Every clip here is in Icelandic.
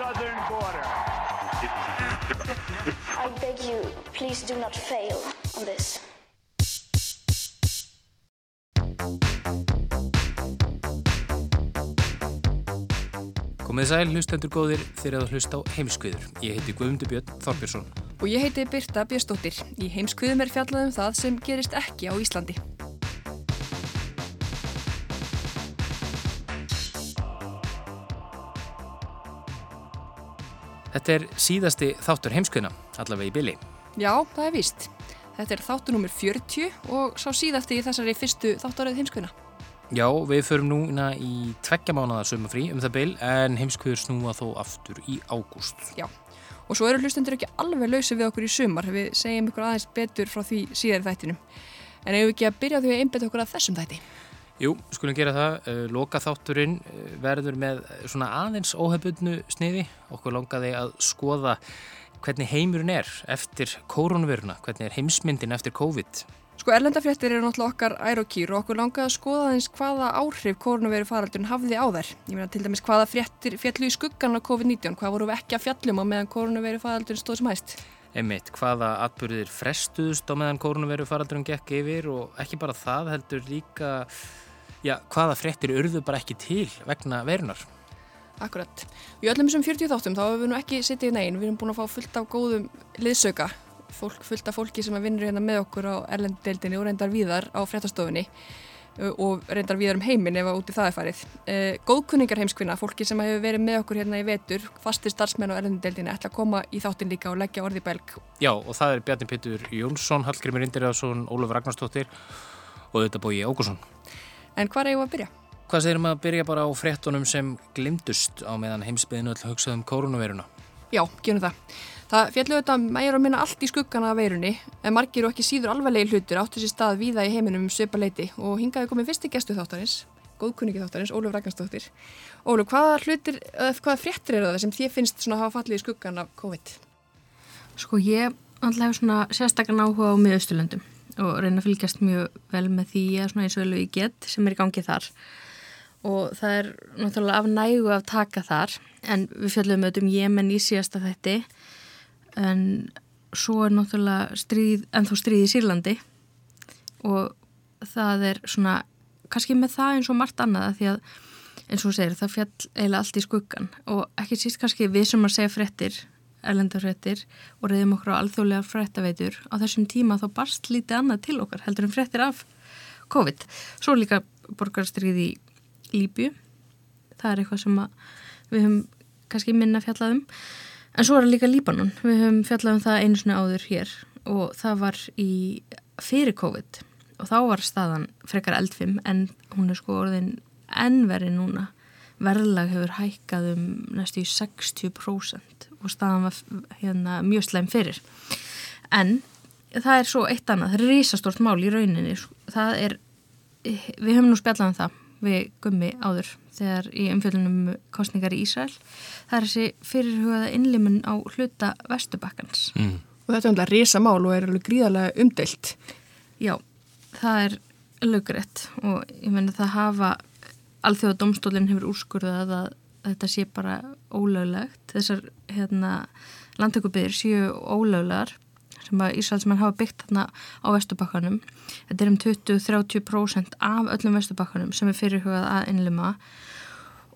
southern border. I beg you, please do not fail on this. Komið sæl, hlustendur góðir þegar það hlust á heimskviður. Ég heiti Guðmundur Björn Þorbjörnsson. Og ég heiti Birta Björnsdóttir. Í heimskviðum er fjallað um það sem gerist ekki á Íslandi. Þetta er síðasti þáttur heimskviðna, allavega í bylli. Já, það er víst. Þetta er þáttur nummer 40 og sá síðasti í þessari fyrstu þáttaröð heimskviðna. Já, við förum núna í tveggja mánuða sumafrí um það byll en heimskviður snúa þó aftur í ágúst. Já, og svo eru hlustendur ekki alveg lausi við okkur í sumar. Við segjum ykkur aðeins betur frá því síðar þættinum. En ef við ekki að byrja því að einbeta okkur að þessum þætti. Jú, skulum gera það. Uh, Loka þátturinn uh, verður með svona aðeins óhefbundnu sniði. Okkur langaði að skoða hvernig heimurinn er eftir koronaviruna, hvernig er heimsmyndin eftir COVID. Sko erlendafréttir eru náttúrulega okkar ærokýr og okkur langaði að skoða eins hvaða áhrif koronaviru faraldun hafði á þær. Ég meina til dæmis hvaða fréttir fjallu í skuggan á COVID-19, hvað voru við ekki að fjallum á meðan koronaviru faraldun stóð sem hæst. Einmitt, hvaða atbyrðir frestuðust á meðan koronaviru faraldurinn gekk yfir og ekki bara það heldur líka, já, hvaða fréttir urðu bara ekki til vegna verunar. Akkurat. Í öllum þessum 40 þáttum þá hefur við nú ekki sittið negin, við erum búin að fá fullt af góðum liðsauka fólk, fullt af fólki sem vinnur hérna með okkur á erlendeldinni og reyndar víðar á fréttastofunni og reyndar víðar um heiminn ef að úti það er farið. Góðkunningar heimskvinna, fólki sem hefur verið með okkur hérna í vetur, fastir starfsmenn á erlendeldinni, ætla að koma í þáttin líka og leggja orði belg. Já, og það er Bjarni Pittur Jónsson, Hallgrimur Indriðarsson, Ólaf Ragnarstóttir og þetta bói Ógursson. En hvað er ég að byrja? Hvað segir maður að byrja bara á fréttunum sem glimtust á meðan heimsbyðinu öll hugsaðum koronaviruna? Já, gerum það. Það fjallu þetta meira og minna allt í skuggana af veirunni en margir og ekki síður alvarlegi hlutur áttu sér stað víða í heiminum um söpa leiti og hingaði komið fyrsti gestu þáttarins, góðkunningi þáttarins, Óluf Rækansdóttir. Óluf, hvaða hlutir, hvaða fréttir eru það sem þið finnst svona að hafa fallið í skuggan af COVID? Sko ég alltaf hefur svona sérstaklega áhuga á miðausturlöndum og reyna að fylgjast mjög vel með því að svona eins og vel við gett sem er í gangi þar. Og það er náttúrulega af nægu að taka þar en við fjöldum auðvitað um Jemen í síðasta þætti. En svo er náttúrulega stríð, ennþá stríð í Sýrlandi. Og það er svona kannski með það eins og margt annað því að eins og segir það fjall eiginlega allt í skuggan og ekki síst kannski við sem að segja frettir erlendarfrettir og reyðum okkur á alþjóðlega frettaveitur á þessum tíma þá barst lítið annað til okkar heldur en frettir af COVID. Svo líka borgarstríð í Líbju það er eitthvað sem við höfum kannski minna fjallaðum en svo er það líka Líbanon. Við höfum fjallaðum það einu svona áður hér og það var í fyrir COVID. Og þá var staðan frekar eldfim en hún er sko orðin ennveri núna. Verðlag hefur hækkað um næstu í 60% og staðan var hérna mjög sleim fyrir. En það er svo eitt annað, það er risastort mál í rauninni. Það er, við höfum nú spjallað um það við gummi áður þegar í umfjöldunum kostningar í Ísrael. Það er þessi fyrirhugaða innlimun á hluta Vestubakkans mm. og þetta er umlega risamál og er alveg gríðarlega umdelt já, það er lögrætt og ég menna það hafa alþjóða domstólinn hefur úrskurðað að þetta sé bara ólöglegt þessar hérna, landtökubiðir séu ólöglegar sem að Ísraelsmenn hafa byggt þarna á Vestubakkanum. Þetta er um 20-30% af öllum Vestubakkanum sem er fyrirhugað að innlima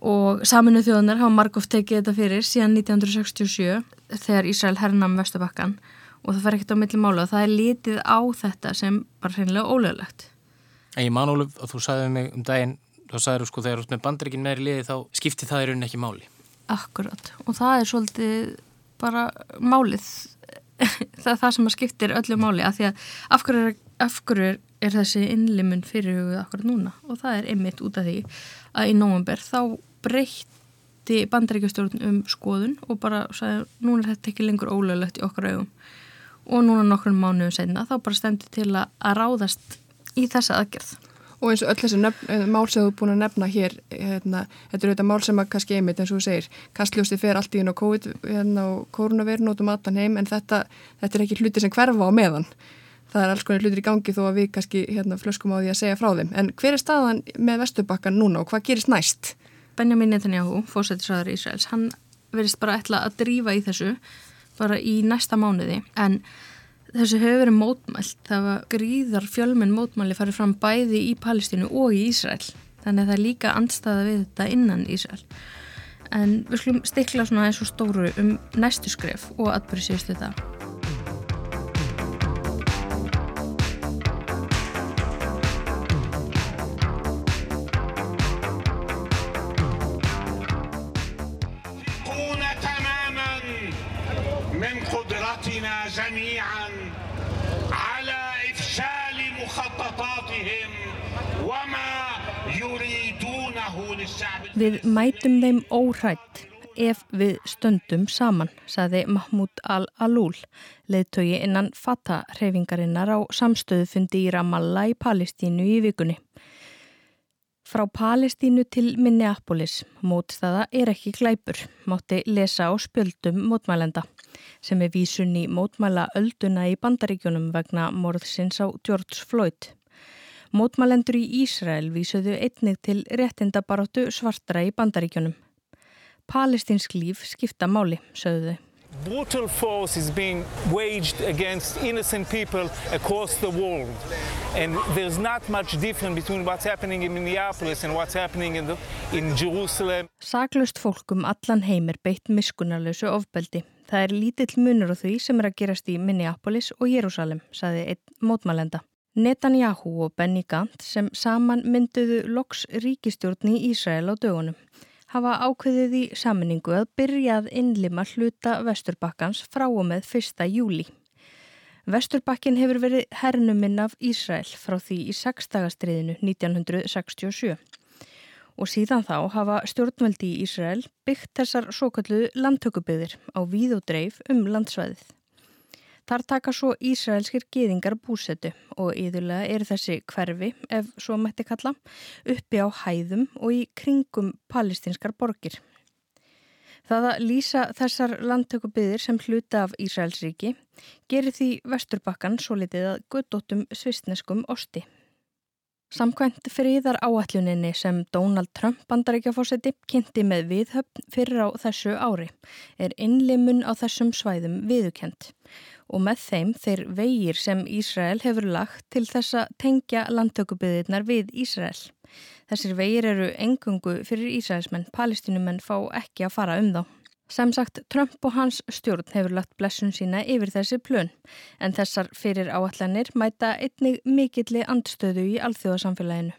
og saminu þjóðanar hafa margóft tekið þetta fyrir síðan 1967 þegar Ísrael hernam Vestubakkan og það fer ekkert á milli mála og það er litið á þetta sem bara hreinlega ólöglegt. En ég man Óluf að þú sagði mig um daginn, þá sagður þú sko þegar þú ert með bandreikin meðri liði þá skipti það í rauninni ekki máli. Akkurat og það er svolítið bara málið það er það sem að skiptir öllu máli af því að af hverju er, af hverju er þessi innlimun fyrirhugðu akkurat núna og það er einmitt út af því að í nógumber þá breytt skipti bandaríkjastjórn um skoðun og bara sagði núna er þetta ekki lengur ólöglegt í okkar augum og núna nokkur mánuðum senna þá bara stendur til að, að ráðast í þessa aðgerð. Og eins og öll þessi nefn, mál sem þú er búin að nefna hér, hérna, þetta eru þetta mál sem að kannski einmitt eins og þú segir, kastljósti fer allt í hérna COVID hérna, og koronavirun út um allan heim en þetta, þetta er ekki hluti sem hverfa á meðan. Það er alls konar hlutir í gangi þó að við kannski hérna, flöskum á því að segja frá þeim. En hver er staðan með Vesturbakkan núna og hvað gerist næst? Benjamin Netanyahu, fósættisræður Ísraels, hann verist bara ætla að drífa í þessu bara í næsta mánuði en þessu hefur verið mótmælt. Það var gríðar fjölmenn mótmæli farið fram bæði í Palestínu og í Ísrael. Þannig að það er líka andstaða við þetta innan Ísrael. En við skulum stikla svona eins og stóru um næstu skref og atbyrði síðustu það. Við mætum þeim óhrætt ef við stöndum saman, saði Mahmoud al-Alul, leðtögi innan Fatah-hreyfingarinnar á samstöðufundi í Ramallah í Palestínu í vikunni. Frá Palestínu til Minneapolis, mótstaða er ekki glæpur, mátti lesa á spjöldum mótmælenda sem er vísun í mótmæla ölduna í bandaríkjunum vegna morðsins á George Floyd. Mótmælendur í Ísrael vísuðu einnig til réttindabaróttu svartra í bandaríkjunum. Palestinsk líf skipta máli, sögðu þau. Brutal force is being waged against innocent people across the world. And there's not much difference between what's happening in Minneapolis and what's happening in, the, in Jerusalem. Saglust fólkum allan heimir beitt miskunarlösu ofbeldi. Það er lítill munur á því sem er að gerast í Minneapolis og Jérúsalem, saði einn mótmælenda. Netanyahu og Benny Gantz sem saman mynduðu loks ríkistjórn í Ísrael á dögunum hafa ákveðið í saminningu að byrjað innlima hluta Vesturbakkans frá og með 1. júli. Vesturbakkin hefur verið hernuminn af Ísrael frá því í sexdagastriðinu 1967 og síðan þá hafa stjórnveldi í Ísrael byggt þessar svo kallu landtökubyðir á víð og dreif um landsvæðið. Þar taka svo Ísraelskir geðingar búsetu og yðurlega er þessi hverfi, ef svo mætti kalla, uppi á hæðum og í kringum palestinskar borgir. Það að lýsa þessar landtökubyðir sem hluta af Ísraelsríki gerir því vesturbakkan svo litið að guðdóttum svistneskum osti. Samkvæmt friðar áalluninni sem Donald Trump bandaríkjafósetti kynnti með viðhöfn fyrir á þessu ári er innlimun á þessum svæðum viðukent og með þeim þeir vegir sem Ísrael hefur lagt til þess að tengja landtökubyðirnar við Ísrael. Þessir vegir eru engungu fyrir Ísraelsmenn, palestinumenn fá ekki að fara um þá. Sem sagt, Trump og hans stjórn hefur lagt blessun sína yfir þessi plön, en þessar fyrir áallanir mæta einnig mikilli andstöðu í alþjóðasamfélaginu.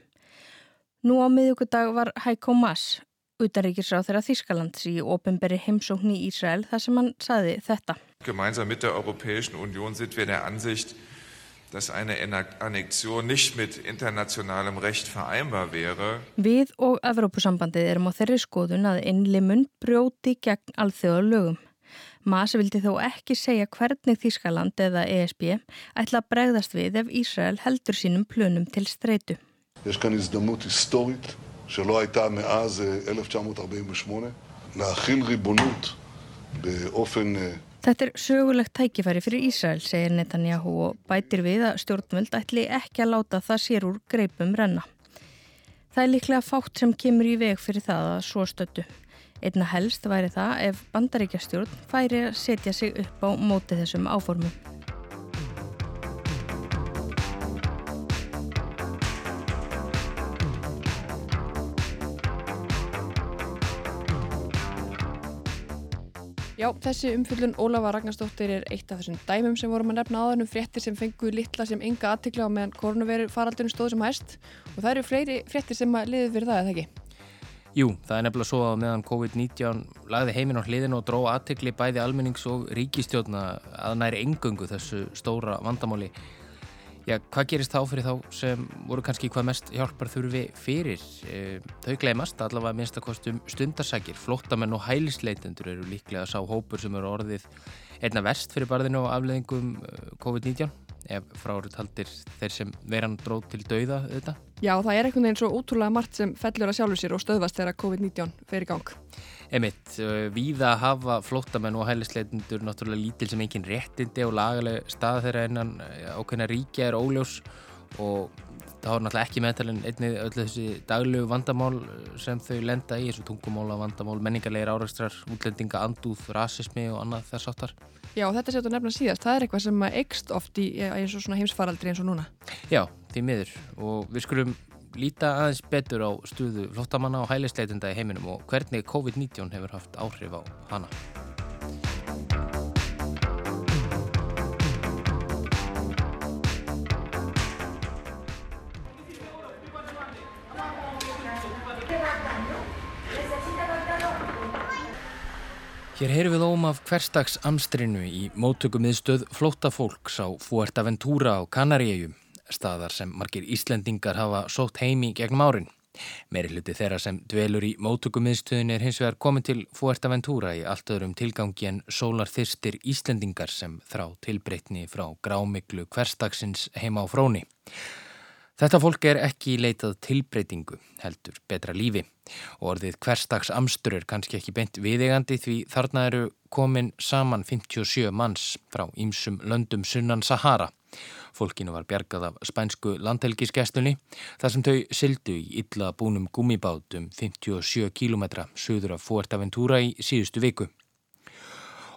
Nú á miðugudag var Heiko Maas, Utanriksráþara Þískalands í ofinberi heimsókn í Ísrael þar sem hann saði þetta. Gemeinsam mit der Europäischen Union sind wir der Ansicht, dass eine Annexion nicht mit internationalem Recht vereinbar wäre. Við og Evropasambandið erum á þeirri skoðun að innlimun brjóti gegn alþjóða lögum. Masi vildi þó ekki segja hvernig Þískaland eða ESB ætla að bregðast við ef Ísrael heldur sínum plönum til streitu. Það er mjög stórið שלא הייתה מאז 1948 להכיל ריבונות באופן Þetta er sögulegt tækifæri fyrir Ísrael, segir Netanyahu og bætir við að stjórnvöld ætli ekki að láta það sér úr greipum renna. Það er líklega fátt sem kemur í veg fyrir það að svo stöttu. Einna helst væri það ef bandaríkjastjórn færi að setja sig upp á móti þessum áformum. Já, þessi umfyllun Ólafa Ragnarstóttir er eitt af þessum dæmum sem vorum að nefna áðanum fréttir sem fengu litla sem enga aðtikla á meðan koronaviru faraldunum stóð sem hæst og það eru fleiri fréttir sem að liðið fyrir það, eða ekki? Jú, það er nefnilega svo að meðan COVID-19 lagði heiminn á hliðinu og dró aðtikli bæði almennings og ríkistjóðna að næri engöngu þessu stóra vandamáli Já, hvað gerist þá fyrir þá sem voru kannski hvað mest hjálpar þurfi fyrir? E, þau glemast allavega minnst að kostum stundarsakir. Flóttamenn og hælisleitendur eru líklega að sá hópur sem eru orðið einna verst fyrir barðinu og afleðingum eh, COVID-19 ef fráruð haldir þeir sem veran dróð til dauða þetta. Já, það er einhvern veginn svo útrúlega margt sem fellur að sjálfu sér og stöðvast þegar COVID-19 fer í gang. Emitt, viða hafa flóttamenn og hælisleitundur náttúrulega lítil sem engin réttindi og lagaleg stað þeirra innan ákveðna ríkja er óljós og það har náttúrulega ekki meðtalinn einnig öllu þessi daglegu vandamál sem þau lenda í, eins og tungumála vandamál, menningarlegar árækstrar, útlendinga, andúð, rasismi og annað þess áttar. Já, þetta sétu nefnilega síðast, það er eitthvað sem eikst oft í eins og heimsfaraldri eins og núna. Já, því miður og við skulum líta aðeins betur á stuðu flottamanna og hælisleitenda í heiminum og hvernig COVID-19 hefur haft áhrif á hana. Hér heyrum við óm af hverstags amstrinu í móttökumiðstöð flóttafólks á Fuerteventura á Kanaríegjum staðar sem margir Íslendingar hafa sótt heimi gegnum árin. Meiri hluti þeirra sem dvelur í mótökumiðstöðin er hins vegar komin til Fuerteventura í allt öðrum tilgangi en sólarþyrstir Íslendingar sem þrá tilbreytni frá grámiklu hverstagsins heima á fróni. Þetta fólk er ekki leitað tilbreytingu, heldur betra lífi og orðið hverstags amstur er kannski ekki beint viðegandi því þarna eru komin saman 57 manns frá ýmsum löndum sunnan Sahara Fólkinu var bjargað af spænsku landhelgiskestunni þar sem þau syldu í illa búnum gummibátum 57 km söður af Fuerteventura í síðustu viku.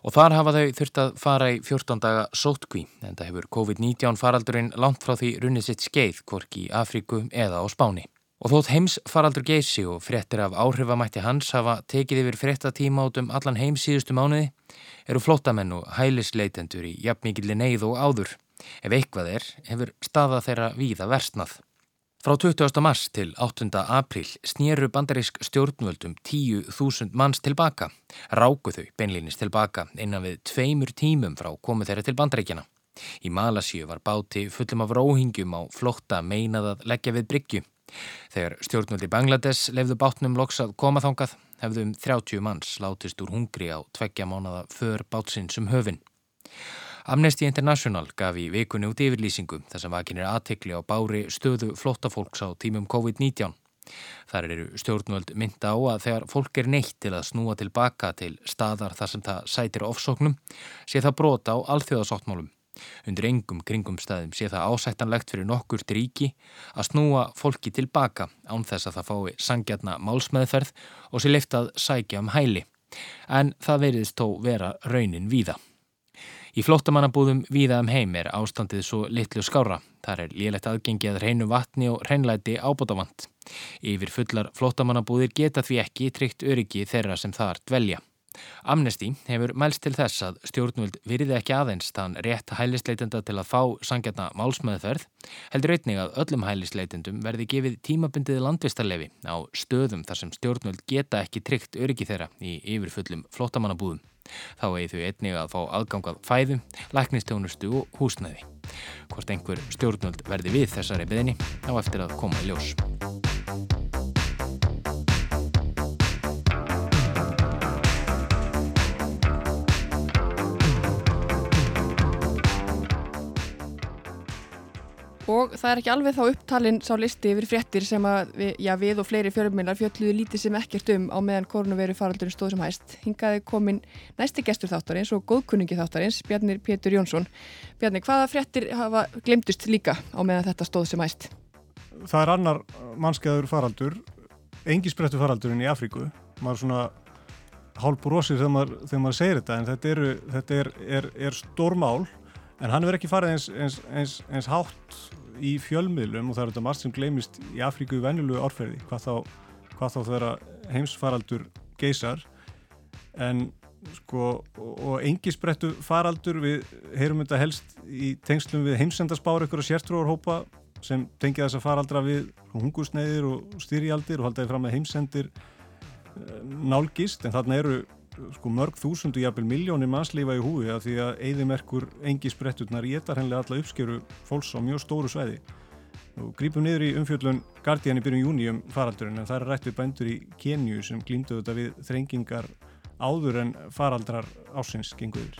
Og þar hafa þau þurft að fara í 14 daga sótkví en það hefur COVID-19 faraldurinn langt frá því runnið sitt skeið kvorki í Afríku eða á Spáni. Og þótt heims faraldur geysi og fréttir af áhrifamætti hans hafa tekið yfir fréttatíma át um allan heims síðustu mánuði eru flótamenn og hælisleitendur í jafnmikilli neyð og áður. Ef eitthvað er, hefur staða þeirra víða versnað. Frá 20. mars til 8. april snýru bandarísk stjórnvöldum 10.000 manns tilbaka. Ráku þau beinlýnist tilbaka innan við tveimur tímum frá komu þeirra til bandaríkjana. Í Malasíu var báti fullum af róhingjum á flotta meinað að leggja við bryggju. Þegar stjórnvöldi Bangladesh lefðu bátnum loksað komaþangað hefðum 30 manns látist úr hungri á tveggja mánada för bátsins um höfin. Amnesty International gaf í vikunni út yfirlýsingu þar sem vakinir aðtekli á bári stöðu flottafólks á tímum COVID-19. Þar eru stjórnvöld mynda á að þegar fólk er neitt til að snúa tilbaka til staðar þar sem það sætir ofsóknum sé það brota á alþjóðasáttmálum. Undir engum kringum staðum sé það ásættanlegt fyrir nokkurt ríki að snúa fólki tilbaka án þess að það fái sangjarna málsmeðferð og sé leift að sækja um hæli. En það veriðist þó vera raunin víða. Í flóttamannabúðum víða um heim er ástandið svo litlu skára. Þar er lélætt aðgengi að reynu vatni og reynlæti ábútavant. Yfir fullar flóttamannabúðir geta því ekki tryggt öryggi þeirra sem þar dvelja. Amnesty hefur mælst til þess að stjórnvöld virði ekki aðeins þann rétt hælisleitenda til að fá sangjarna málsmeðferð, heldur einnig að öllum hælisleitendum verði gefið tímabundið landvistarlefi á stöðum þar sem stjórnvöld geta ekki tryggt öryggi þeirra í yfirfullum flóttamannabúðum. Þá eigi þau einnig að fá aðgangað fæðum, læknistjónustu og húsnæði. Hvort einhver stjórnvöld verði við þessari beðinni á eftir að koma í ljós. Og það er ekki alveg þá upptalinn sá listi yfir fréttir sem að við, já, við og fleiri fjörumilnar fjölluðu lítið sem ekkert um á meðan koronaviru faraldurinn stóð sem hæst. Hingaði komin næsti gestur þáttarins og góðkunningi þáttarins, Bjarnir Pétur Jónsson. Bjarnir, hvaða fréttir hafa glemtust líka á meðan þetta stóð sem hæst? Það er annar mannskeiður faraldur, engisbrettu faraldurinn í Afríku. Maður svona hálf brosir þegar maður, þegar maður segir þetta en þetta, eru, þetta er, er, er stór mál en hann verður ekki farið eins, eins, eins, eins hátt í fjölmiðlum og það er þetta margt sem gleymist í Afríku venjulegu árferði hvað þá, þá þeirra heimsfaraldur geysar en sko og engisbrettu faraldur við heyrum þetta helst í tengslum við heimsendarspár ykkur og sértrúarhópa sem tengja þess að faraldra við hungusneiðir og styrjaldir og haldaði fram með heimsendir eh, nálgist. En þarna eru sko mörg þúsundu jafnvel miljónir mannslífa í húi að því að eigðimerkur engi spretturnar getar hennilega alla uppskeru fólks á mjög stóru sveiði og grípum niður í umfjöldun Guardian í byrjun júni um faraldurinn en það er rætt við bændur í Kenju sem glýmdu þetta við þrengingar áður en faraldrar ásins genguður.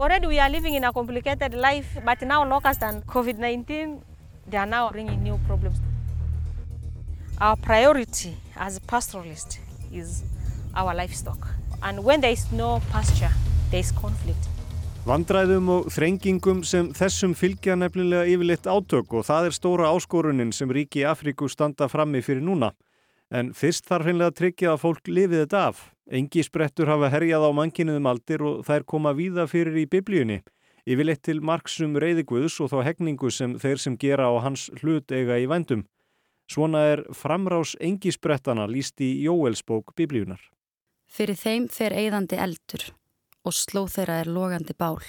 Already we are living in a complicated life, but now locusts and COVID-19, they are now bringing new problems. Our priority as pastoralists is our livestock. And when there is no pasture, there is conflict. Vandræðum og þrengingum sem þessum fylgja nefnilega yfirleitt átök og það er stóra áskorunin sem ríki Afríku standa frammi fyrir núna. En fyrst þarf hreinlega að tryggja að fólk lifið þetta af. Engi sprettur hafa herjað á mankinuðum aldir og þær koma víða fyrir í biblíunni. Yfirleitt til marksum reyðiguðs og þá hegningu sem þeir sem gera á hans hlut eiga í vendum. Svona er framrás engi sprettana líst í Jóelsbók biblíunar. Fyrir þeim fer eigðandi eldur og slóð þeirra er logandi bál.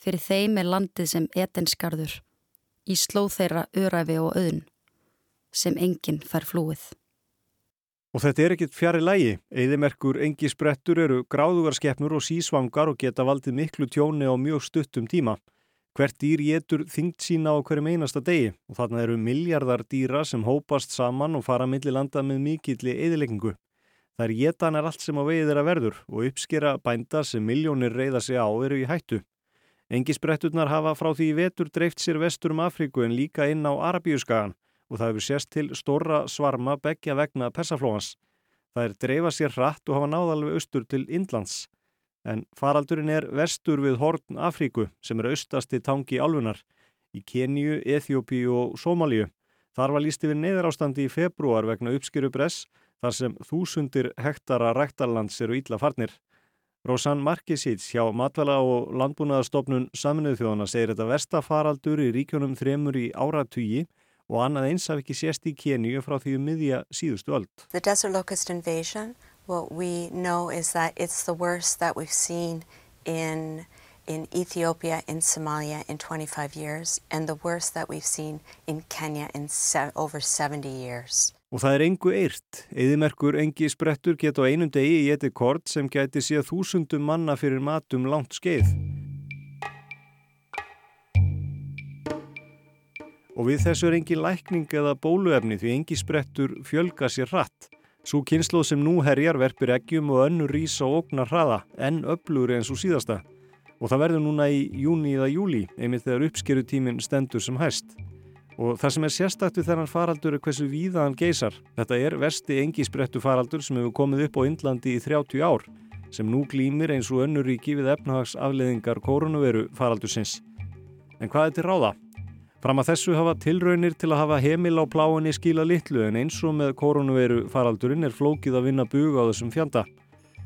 Fyrir þeim er landið sem etenskarður, í slóð þeirra öræfi og auðn, sem enginn fær flúið. Og þetta er ekkit fjari lægi. Eðimerkur engi sprettur eru gráðugarskeppnur og sísvangar og geta valdið miklu tjóni á mjög stuttum tíma. Hvert dýr getur þyngt sína á hverjum einasta degi og þarna eru miljardar dýra sem hópast saman og fara millir landa með mikilli eðileggingu. Það er getan er allt sem á vegið þeirra verður og uppskera bænda sem miljónir reyða sig á eru í hættu. Engi spretturnar hafa frá því vetur dreift sér vestur um Afríku en líka inn á Arabíuskagan og það hefur sérst til stóra svarma begja vegna persaflóans. Það er dreifa sér hratt og hafa náðalveg austur til Indlands. En faraldurinn er vestur við Hortn Afríku sem er austasti tangi álfunar í Kenju, Eþjópi og Somalíu. Þar var líst yfir neðarástandi í februar vegna uppskjöru bress þar sem þúsundir hektara ræktarlands eru ítla farnir. Rósan Markisíts hjá Matvæla og Landbúnaðarstofnun Saminuðu þjóðana segir þetta versta faraldur í ríkjónum þremur í áratugi og annað eins haf ekki sést í Keníu frá því um miðja síðustu öll. The desert locust invasion, what we know is that it's the worst that we've seen in, in Ethiopia, in Somalia in 25 years and the worst that we've seen in Kenya in se over 70 years. Og það er engu eirt. Eðimerkur engi sprettur geta á einum degi í eti kort sem gæti síðan þúsundum manna fyrir matum langt skeið. Og við þessu er engi lækning eða bóluefni því engi sprettur fjölga sér hratt. Svo kynsloð sem nú herjar verpir eggjum og önnur rísa og ógnar hraða, enn öflugri en svo síðasta. Og það verður núna í júni eða júli, einmitt þegar uppskerutíminn stendur sem hæst. Og það sem er sérstakt við þennan faraldur er hversu víða hann geysar. Þetta er vesti engi sprettu faraldur sem hefur komið upp á Indlandi í 30 ár, sem nú glýmir eins og önnur ríki við efnahagsafleðingar koronaviru faraldursins. En hvað er til ráða? Fram að þessu hafa tilraunir til að hafa heimil á pláinni skila litlu en eins og með koronaviru faraldurinn er flókið að vinna buga á þessum fjanda.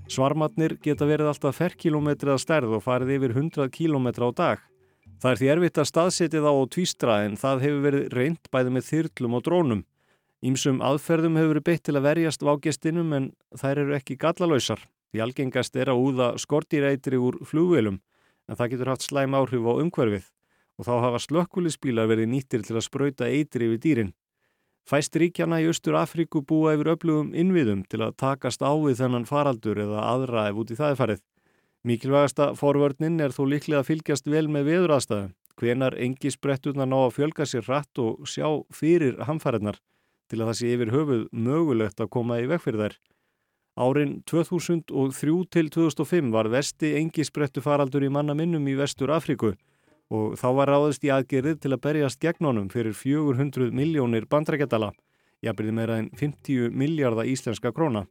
Svarmatnir geta verið alltaf ferrkilometri að stærð og farið yfir 100 kilometra á dag. Það er því erfitt að staðsetja þá á tvístra en það hefur verið reynd bæði með þyrlum og drónum. Ímsum aðferðum hefur verið beitt til að verjast vágestinum en þær eru ekki gallalöysar. Því algengast er að úða skortýrætri úr flugvelum en það getur haft slæm áhrif á umhverfið og þá hafa slökkulisbílar verið nýttir til að spröyta eitri yfir dýrin. Fæst ríkjana í Östur Afríku búa yfir öflugum innviðum til að takast á við þennan faraldur eða aðra ef út í það farið. Mikilvægasta forvörnin er þó líklega að fylgjast vel með veðurastæðum, hvenar engi spretturnar ná að fjölga sér hratt og sjá fyrir hamfæriðnar til að það sé yfir höfuð mögulegt að koma í veg fyrir þær. Árin 2003 til 2005 var vesti engi sprettu faraldur í manna minnum í Vestur Afríku og þá var ráðist í aðgerið til að berjast gegn honum fyrir 400 miljónir bandrækjadala, jafnbyrði meira en 50 miljardar íslenska króna.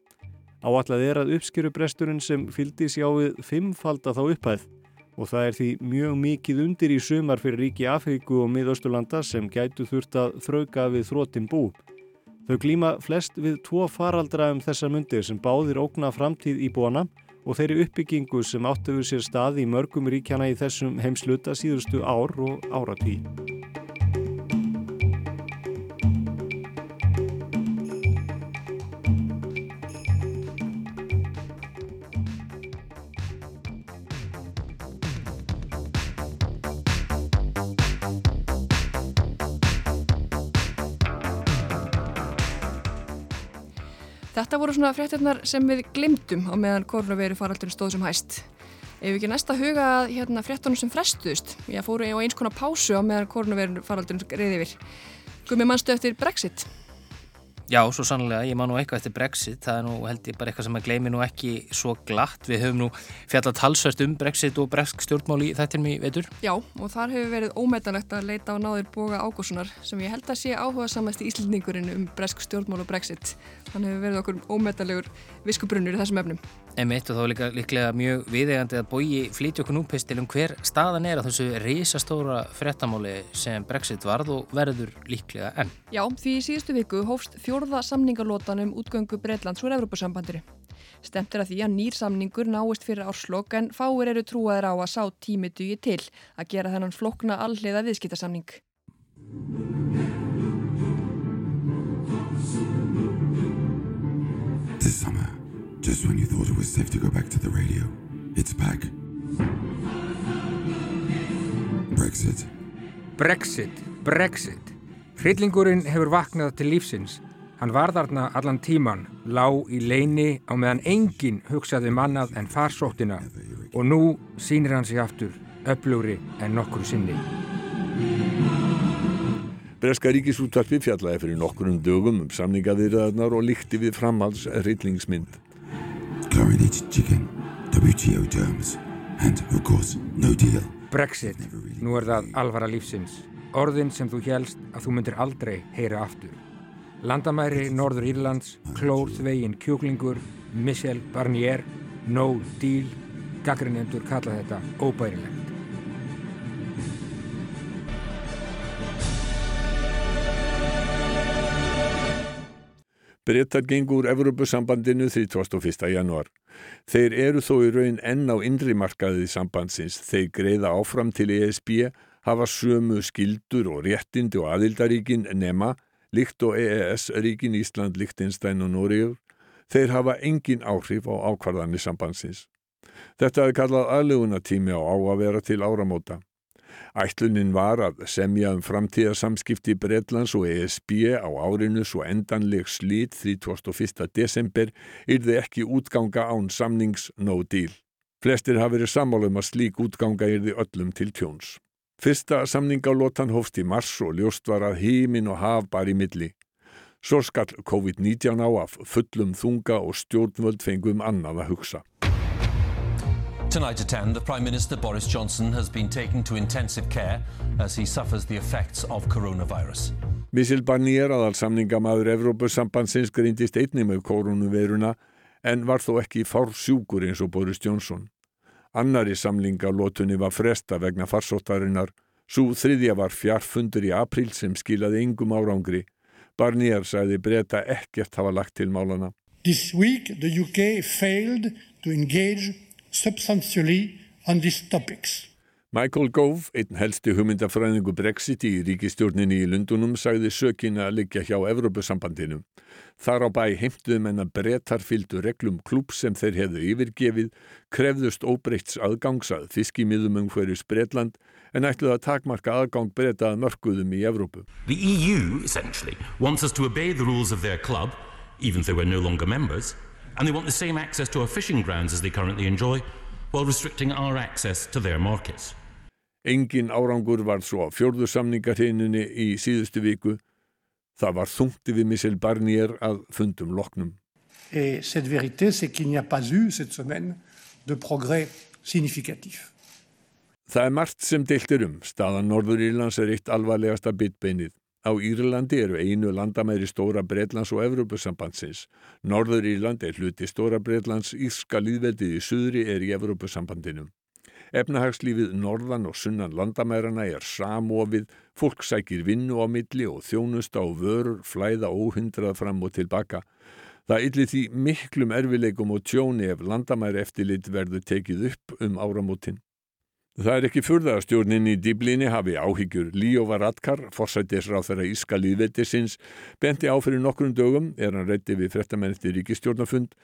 Áallad er að uppskjörupresturinn sem fyldi sjá við fimmfalda þá upphæð og það er því mjög mikið undir í sumar fyrir ríki Afríku og miðausturlanda sem gætu þurft að þrauka við þróttin bú. Þau glíma flest við tvo faraldra um þessa myndir sem báðir ógna framtíð í búana og þeirri uppbyggingu sem áttuður sér stað í mörgum ríkjana í þessum heimsluta síðustu ár og áratví. Þetta voru svona fréttirnar sem við glimtum á meðan koronaviru faraldurinn stóð sem hæst. Ef við ekki næsta huga að hérna, fréttunum sem frestuðust, ég fóru á eins konar pásu á meðan koronavirun faraldurinn reyði yfir. Gumi mannstu eftir Brexit? Já, svo sannlega, ég má nú eitthvað eftir Brexit, það er nú held ég bara eitthvað sem að gleymi nú ekki svo glatt. Við höfum nú fjallat talsvært um Brexit og bresk stjórnmál í þettin mér veitur. Já, og þar hefur verið ómetanlegt að leita á náðir Boga Ágússonar sem ég held að sé áhuga samast í Íslandingurinn um bresk stjórnmál og Brexit. Hann hefur verið okkur ómetanlegur viskubrunnur í þessum efnum. Emitt og þá líka líklega mjög viðegandi að bóji flíti okkur núpist til um hver staðan er á þessu risastóra frettamáli sem Brexit varð og verður líklega enn. Já, því í síðustu viku hófst fjórða samningarlótan um útgöngu Breitlands úr Evrópusambandiri. Stemt er að því að nýr samningur náist fyrir árslokk en fáir eru trúaðir á að sá tími dugi til að gera þennan flokna alliða viðskiptarsamning. This summer, just when you thought it was safe to go back to the radio, it's back. Brexit. Brexit, Brexit. Hryllingurinn hefur vaknað til lífsins. Hann var þarna allan tíman, lág í leini á meðan enginn hugsaði mannað en farsóttina og nú sínir hann sig aftur, öflugri en nokkru sinni. Breska ríkisúttarpi fjallaði fyrir nokkurum dögum um samningaðirðarnar og líkti við framhalds rillingsmynd. Chlorinated chicken, WTO terms, and of course, no deal. Brexit, nú er það alvara lífsins. Orðin sem þú helst að þú myndir aldrei heyra aftur. Landamæri Norður Írlands, klórþvegin kjúklingur, Michel Barnier, no deal, gaggrinendur kalla þetta óbærilegt. Brettar gengur Evropasambandinu 31. januar. Þeir eru þó í raun enn á innri markaðið sambandsins. Þeir greiða áfram til ESB, hafa sömu skildur og réttindi og aðildaríkin nema, líkt og EES-ríkin Ísland, Lichtenstein og Nóriður. Þeir hafa engin áhrif á ákvarðanir sambandsins. Þetta er kallað aðlugunatími á á að vera til áramóta. Ætlunin var að semja um framtíðarsamskipti Breitlands og ESB á árinu svo endanleg slít 31. desember yrði ekki útganga án samnings no deal. Flestir hafi verið sammálum að slík útganga yrði öllum til tjóns. Fyrsta samningalótan hófst í mars og ljóst var að hímin og haf bar í milli. Svo skall COVID-19 á af fullum þunga og stjórnvöld fengum annað að hugsa. Tonight at 10, the Prime Minister Boris Johnson has been taken to intensive care as he suffers the effects of coronavirus. Michel Barnier aðal samningamaður Evrópusambandsins grindist einnig með koronaviruna en var þó ekki fársjúkur eins og Boris Johnson. Annari samlingalótunni var fresta vegna farsóttarinnar. Svo þriðja var fjarfundur í april sem skilaði yngum árangri. Barnier sagði breyta ekkert hafa lagt til málana. This week the UK failed to engage substantially on these topics. Michael Gove, einn helsti hugmyndafræðingu Brexit í ríkistjórninni í Lundunum, sagði sökina að liggja hjá Evrópusambandinu. Þar á bæ heimtuðum en að brettar fylgdu reglum klúb sem þeir hefðu yfirgefið, krefðust óbreyts aðgangsað fiskimiðum um hverju Bretland en ætluð að takmarka aðgang bretað mörguðum í Evrópu. The EU, essentially, wants us to obey the rules of their club, even though we're no longer members, and they want the same access to our fishing grounds as they currently enjoy, while restricting our access to their markets. Engin árangur var svo á fjórðu samningarheininni í síðustu viku. Það var þungti við Michel Barnier að fundum loknum. Et cette vérité, c'est qu'il n'y a pas eu cette semaine de progrès significatif. Það er margt sem deiltir um. Staðan Norður Írlands er eitt alvarlegasta bitbeinið. Á Írlandi eru einu landamæri Stóra Breitlands og Evrópusambandsins. Norður Írland er hluti Stóra Breitlands, Írska líðveldið í suðri er í Evrópusambandinu. Efnahagslífið norðan og sunnan landamærana er samofið, fólk sækir vinnu á milli og þjónusta og vörur flæða óhindrað fram og tilbaka. Það yllir því miklum erfileikum og tjóni ef landamæri eftirlit verður tekið upp um áramótin. Það er ekki furða að stjórnin í Diblinni hafi áhyggjur. Líó Varadkar, forsættisráð þeirra Íska líðveldisins, benti á fyrir nokkrum dögum, er hann reyndi við frettamennti ríkistjórnafund,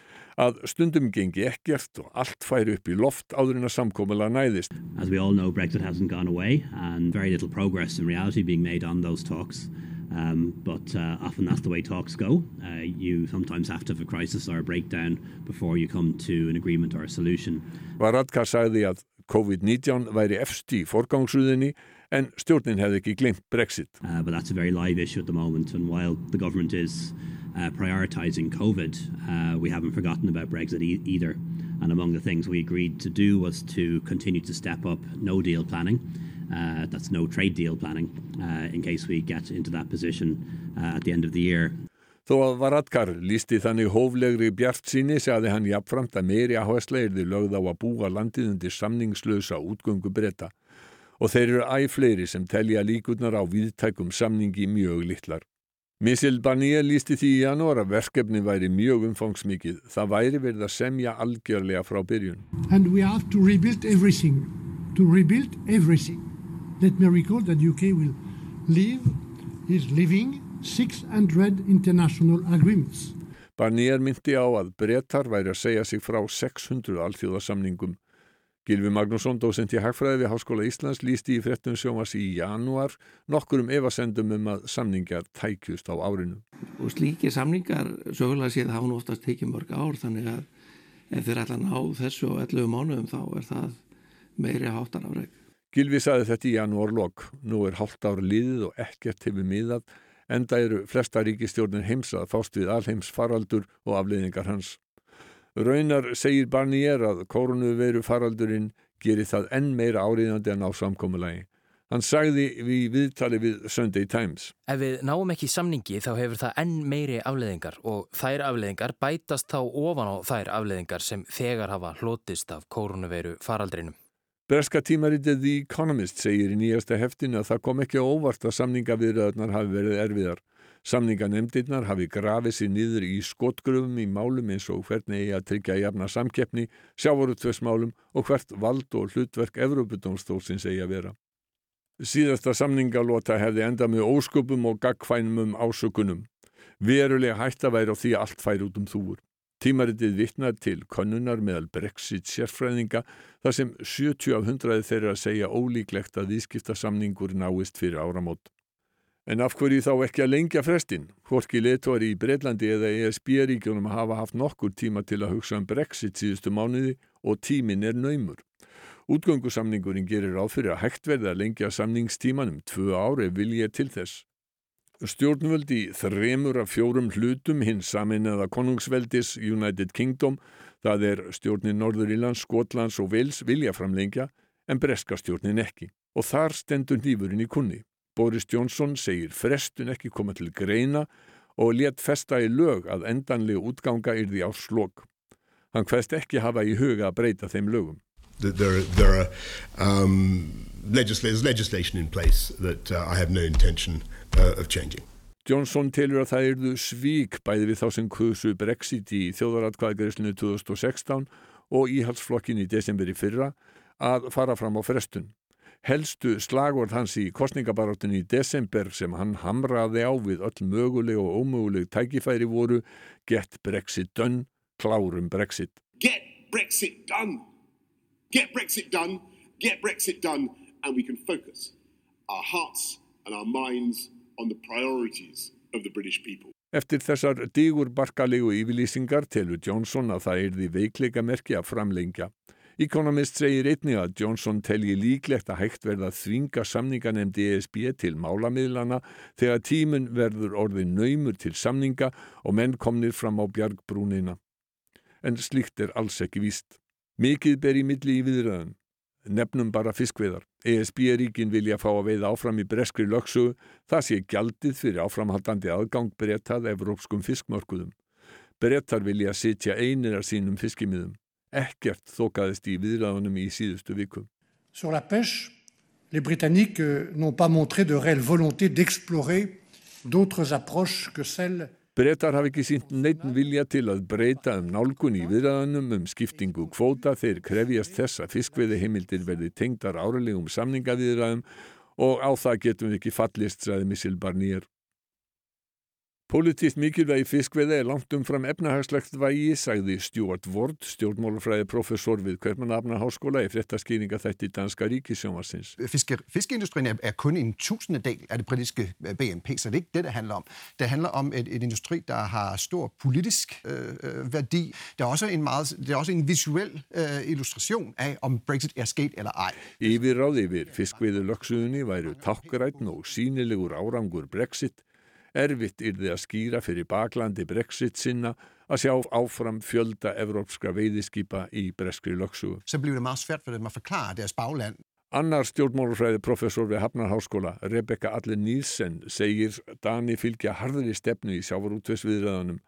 að stundum gengi ekkert og allt færi upp í loft áður en að samkómala næðist. As we all know, Brexit hasn't gone away and very little progress in reality being made on those talks. Um, but uh, often that's the way talks go. Uh, you sometimes have to have a crisis or a breakdown before you come to an agreement or a solution. Varadkar sagði að COVID-19 væri efst í en stjórnin hefði ekki Brexit. Uh, but that's a very live issue at the moment and while the government is uh, prioritising COVID, uh, we haven't forgotten about Brexit e either. And among the things we agreed to do was to continue to step up no deal planning. Uh, that's no trade deal planning uh, in case we get into that position uh, at the end of the year. Þó að Varadkar lísti þannig hóflegri bjart síni sagði hann jafnframt að meiri áhersla er því lögð á að búa landið undir samningslösa útgöngu breyta og þeir eru æg fleiri sem telja líkurnar á viðtækum samningi mjög litlar. Missil Barnier lísti því í janúar að verkefni væri mjög umfangsmikið. Það væri verið að semja algjörlega frá byrjun. And we have to rebuild everything. To rebuild everything. Let me recall that UK will live, is living 600 international agreements. Barnier myndi á að brettar væri að segja sig frá 600 alþjóðasamningum. Gilvi Magnússon, dósent í Hagfræði við Háskóla Íslands, lísti í frettum sjómas í janúar nokkurum evasendum um að samningar tækjust á árinu. Og slíki samningar sögulega séð hafa nú oftast tekið mörg ár þannig að ef þeir ætla að ná þessu og 11 mánuðum þá er það meiri háttar afreg. Gilvi saði þetta í janúar lok. Nú er hálft ár liðið og ekkert hefur miðað enda eru flesta ríkistjórnir heims að fást við alheims faraldur og afleiðingar hans. Raunar segir Barnier að koronaviru faraldurinn gerir það enn meira áriðandi en á samkómulagi. Hann sagði við viðtali við Sunday Times. Ef við náum ekki samningi þá hefur það enn meiri afleðingar og þær afleðingar bætast þá ofan á þær afleðingar sem þegar hafa hlotist af koronaviru faraldrinum. Breska tímaritið The Economist segir í nýjasta heftinu að það kom ekki óvart að samningaviðraðarnar hafi verið erfiðar. Samninganemndirnar hafi grafið sér niður í skotgröfum í málum eins og hvernig eigi að tryggja jafna samkeppni, sjávarutvössmálum og hvert vald og hlutverk Evrópudómstólsins eigi að vera. Síðasta samningalota hefði enda með ósköpum og gagfænum ásökunum. Verulega hætta væri á því að allt fær út um þúur. Tímaritið vittnar til konnunar meðal Brexit sérfræðinga þar sem 70 af 100 þeirra segja ólíklegt að viðskiptasamningur náist fyrir áramót. En af hverju þá ekki að lengja frestin? Hvorki letóri í Breitlandi eða ESB-ríkjunum hafa haft nokkur tíma til að hugsa um Brexit síðustu mánuði og tímin er naumur. Útgöngusamningurinn gerir ráð fyrir að hægt verði að lengja samningstímanum tvö ári vilja til þess. Stjórnvöld í þremur af fjórum hlutum hins saminnaða konungsveldis United Kingdom, það er stjórnin Norður Ílands, Skotlands og Vils vilja framlengja en breska stjórnin ekki. Og þar stendur nýfurinn í kunni. Boris Johnson segir frestun ekki koma til greina og let festa í lög að endanlega útganga yrði á slokk. Hann hverst ekki hafa í huga að breyta þeim lögum. There, there are um, legisl legislation in place that uh, I have no intention uh, of changing. Johnson telur að það erðu svík bæði við þá sem kusu Brexit í þjóðaratkvæðgreifslinu 2016 og íhalsflokkin í desemberi fyrra að fara fram á frestun. Helstu slagord hans í kostningabaráttinu í desember sem hann hamraði á við öll möguleg og ómöguleg tækifæri voru Get Brexit done, klárum Brexit. Get Brexit done! Get Brexit done, get Brexit done, and we can focus our hearts and our minds on the priorities of the British people. Eftir þessar digur barkalegu yfirlýsingar telur Johnson að það er því veikleika merki að framlengja. Economist segir einni að Johnson telji líklegt að hægt verða að þvinga samninganemdi ESB til málamiðlana þegar tímun verður orðið naumur til samninga og menn komnir fram á bjargbrúnina. En slíkt er alls ekki víst. Mikið ber í milli í viðröðun. Nefnum bara fiskveðar. ESB-ríkin vilja fá að veiða áfram í breskri lögsugu. Það sé gjaldið fyrir áframhaldandi aðgang brettað evrópskum fiskmörkuðum. Brettar vilja sitja einir af sínum fiskimiðum. Ekkert þókaðist í viðröðunum í síðustu viku. Sur la pêche, les Britanniques n'ont pas montré de réelle volonté d'explorer d'autres approches que celles Bretar hafi ekki sínt neitt vilja til að breyta um nálgun í viðræðanum um skiptingu kvóta þeir krefjast þess að fiskveiði heimildir verði tengdar áralegum samningaviðræðum og á það getum við ekki fallist, sagði Missil Barnier. Politíst mikilvægi fiskveið er langt umfram efnahagslegt vægi, sagði Stuart Ward, stjórnmálafræði professor við Kvermanafna Háskóla i frettaskýringa þætti danska ríkisjónvarsins. Fiske, fiskeindustrien er, er kun en tusindedel af det britiske øh, BNP, så det er ikke det, det handler om. Det handler om et, et industri, der har stor politisk øh, øh værdi. Det er også en, meget, det er også en visuel øh, illustration af, om Brexit er sket eller ej. Yfirráð yfir fiskveiðu löksuðunni væru takkrætn og sínilegur árangur Brexit Erfitt yrði að skýra fyrir baklandi Brexit sinna að sjá áfram fjölda evrópska veiðiskipa í breskri löksugu. Så bliver det meget svært for dem at forklare deres bagland. Annar stjórnmálufræði professor við Hafnarháskóla, Rebecca Allen Nielsen, segir Dani fylgja harðri stefnu í sjávarútvesviðræðanum.